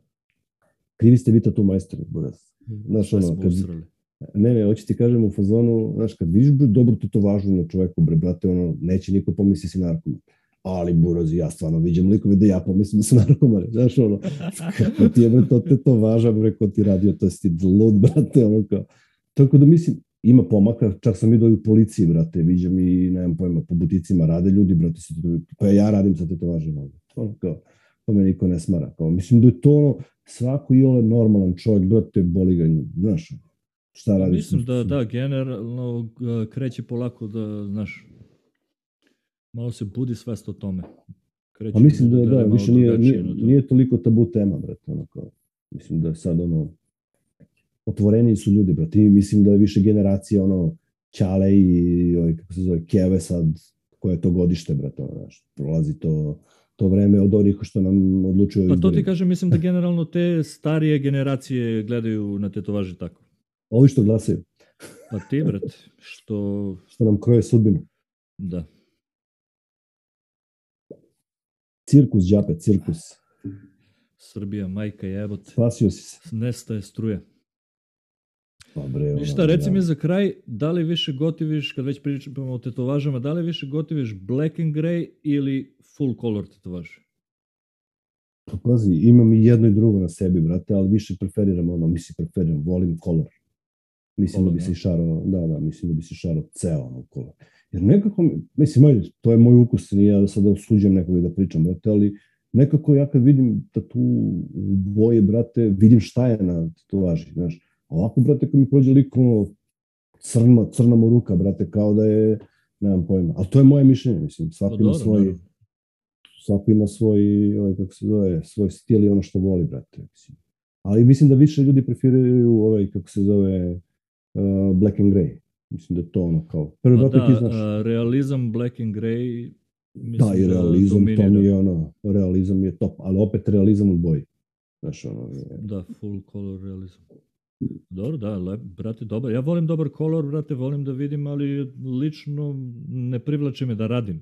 Krivi ste vi to tu majstori, buras. Znaš, ono, kad, ne, ne, hoće ti kažem u fazonu, znaš, kad vidiš dobro to to važno na čoveku, bre, brate, ono, neće niko pomisli si narkoman. Ali, burozi, ja stvarno viđem likove da ja pomislim da su narkomani, znaš, ono, kako ti je, bre, to te to važa, bre, ko ti radio, to je ti lud, brate, ono, kao. Tako da mislim, ima pomaka, čak sam vidio i u policiji, brate, viđam i, nemam pojma, po buticima rade ljudi, brate, se to, pa ja radim sa tetovažima, ono, kao, to me niko ne smara, kao, mislim da je to ono, svako i ole normalan čovjek, brate, boli ga, znaš, šta radi? Mislim da, da, generalno kreće polako da, znaš, malo se budi svest o tome. Kreće pa mislim da, da, da više nije, nije, nije toliko tabu tema, brate, ono kao, mislim da je sad ono, otvoreni su ljudi, brate. I mislim da je više generacija, ono, Ćale i, ovaj, kako se zove, Keve sad, koje je to godište, brate, ono, znaš, prolazi to, to vreme od onih što nam odlučuju Pa to ti kažem, mislim da generalno te starije generacije gledaju na tetovaže tako. Ovi što glasaju. Pa ti, brate, što... što nam kroje sudbinu. Da. Cirkus, džape, cirkus. Srbija, majka jebot. Spasio si se. Nestaje struje. Pa bre, ono, Ništa, reci mi za kraj, da li više gotiviš, kad već pričamo o tetovažama, da li više gotiviš black and grey ili full color tetovaže? Pa pazi, imam i jedno i drugo na sebi, brate, ali više preferiram ono, mislim preferiram, volim color. Mislim color, da bi se šarao, da, da, mislim da bi se šarao ceo ono color. Jer nekako, mislim, ajde, to je moj ukus, nije ja da sada osuđujem nekog da pričam, brate, ali nekako ja kad vidim da tu u boje, brate, vidim šta je na tetovaži, znaš, Ovako, brate, kad mi prođe lik ono, crno, crna mu ruka, brate, kao da je, nemam pojma. Ali to je moje mišljenje, mislim, svako ima svoj, svako ima svoj, ovaj, kako se zove, svoj stil i ono što voli, brate, mislim. Ali mislim da više ljudi preferiraju ovaj, kako se zove, uh, black and grey. Mislim da je to ono kao, prvi pa da, znaš. Uh, realizam black and grey Mislim da, i da realizam, da to mi je ono, realizam je top, ali opet realizam u boji. Znaš, ono, je... Da, full color realizam. Dobro, da, lep, brate, dobar. Ja volim dobar kolor, brate, volim da vidim, ali lično ne privlači me da radim.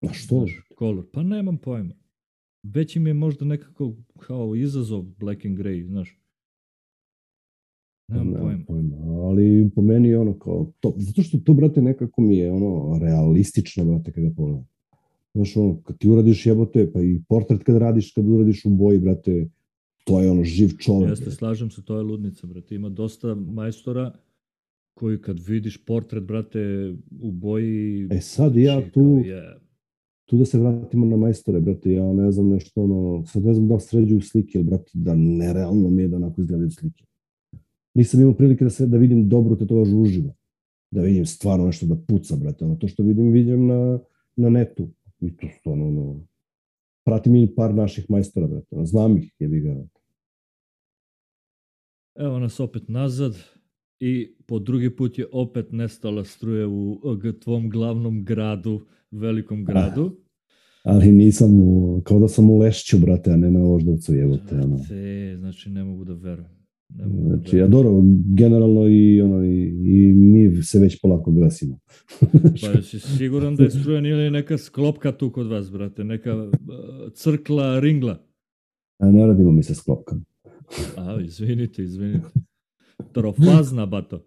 A što? Znaš, kolor. Pa nemam pojma. Već im je možda nekako kao izazov black and grey, znaš. Nemam, nemam pojma. pojma. Ali po meni je ono kao to, zato što to, brate, nekako mi je ono realistično, brate, kada pogledam. Znaš, ono, kad ti uradiš jebote, pa i portret kad radiš, kad uradiš u boji, brate, to je ono živ čovjek. Jeste, slažem se, to je ludnica, brate. Ima dosta majstora koji kad vidiš portret, brate, u boji... E sad ja tu, tu da se vratimo na majstore, brate, ja ne znam nešto ono, sad ne znam da sređuju slike, brate, da nerealno mi je da onako izgledaju slike. Nisam imao prilike da, se, da vidim dobro tetovažu uživo. Da vidim stvarno nešto da puca, brate. Ono, to što vidim, vidim na, na netu. I to stvarno, ono, pratim i par naših majstora, brate. Znam ih, je ga. Evo nas opet nazad i po drugi put je opet nestala struje u tvom glavnom gradu, velikom gradu. Ah, ali nisam u, kao da sam u Lešću, brate, a ne na Oždovcu, jebote. Ono. Te, znači ne mogu da verujem. Da znači, ja dobro, generalno i, ono, i, i mi se već polako grasimo. pa si siguran da je strujan ili neka sklopka tu kod vas, brate, neka crkla, ringla? A ne radimo mi se sklopkama. A, izvinite, izvinite. Trofazna, bato.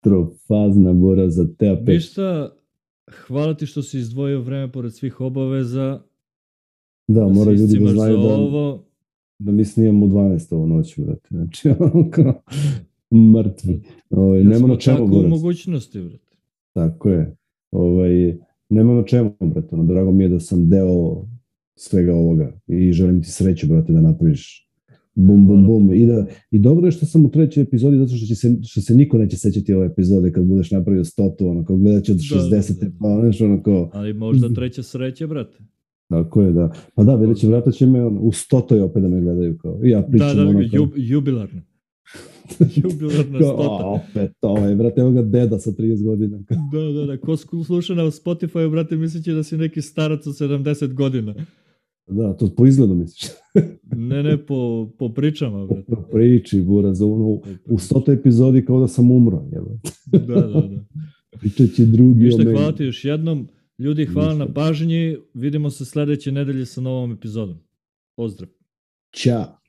Trofazna, bora za te Ništa, hvala ti što si izdvojio vreme pored svih obaveza. Da, da mora ljudi da znaju da, ovo. Da mi snijemo u 12 ovo noć, brate. Znači, ono kao mrtvi. Ovaj, Jer nema na čemu, tako u brate. mogućnosti, brate. Tako je. Ovaj, nema na čemu, brate. Ono, drago mi je da sam deo svega ovoga i želim ti sreću, brate, da napraviš bum, bum, bum. I, da, I dobro je što sam u trećoj epizodi, zato što, će se, što se niko neće sećati ove epizode kad budeš napravio stotu, ono, kao gledat će od 60. Da, da, da. pa, znaš, ono, kao... Ali možda treća sreća, brate. Tako je, da. Pa da, vidjet će, vrata će me ono, u stotoj opet da me gledaju, kao, ja pričam da, da, ono, kao... Jub, jubilarno. jubilarna stota. A, opet, ovaj, brate, evo ga deda sa 30 godina. da, da, da, ko sluša na Spotify, brate, misliće da si neki starac od 70 godina. Da, to po izgledu misliš. ne, ne, po, po pričama. Brate. Po priči, buraz, u, u stotoj epizodi kao da sam umro. Jeba. da, da, da. Pričat će drugi Vište, hvala ti još jednom. Ljudi, hvala na pažnji. Vidimo se sledeće nedelje sa novom epizodom. Pozdrav. Ćao.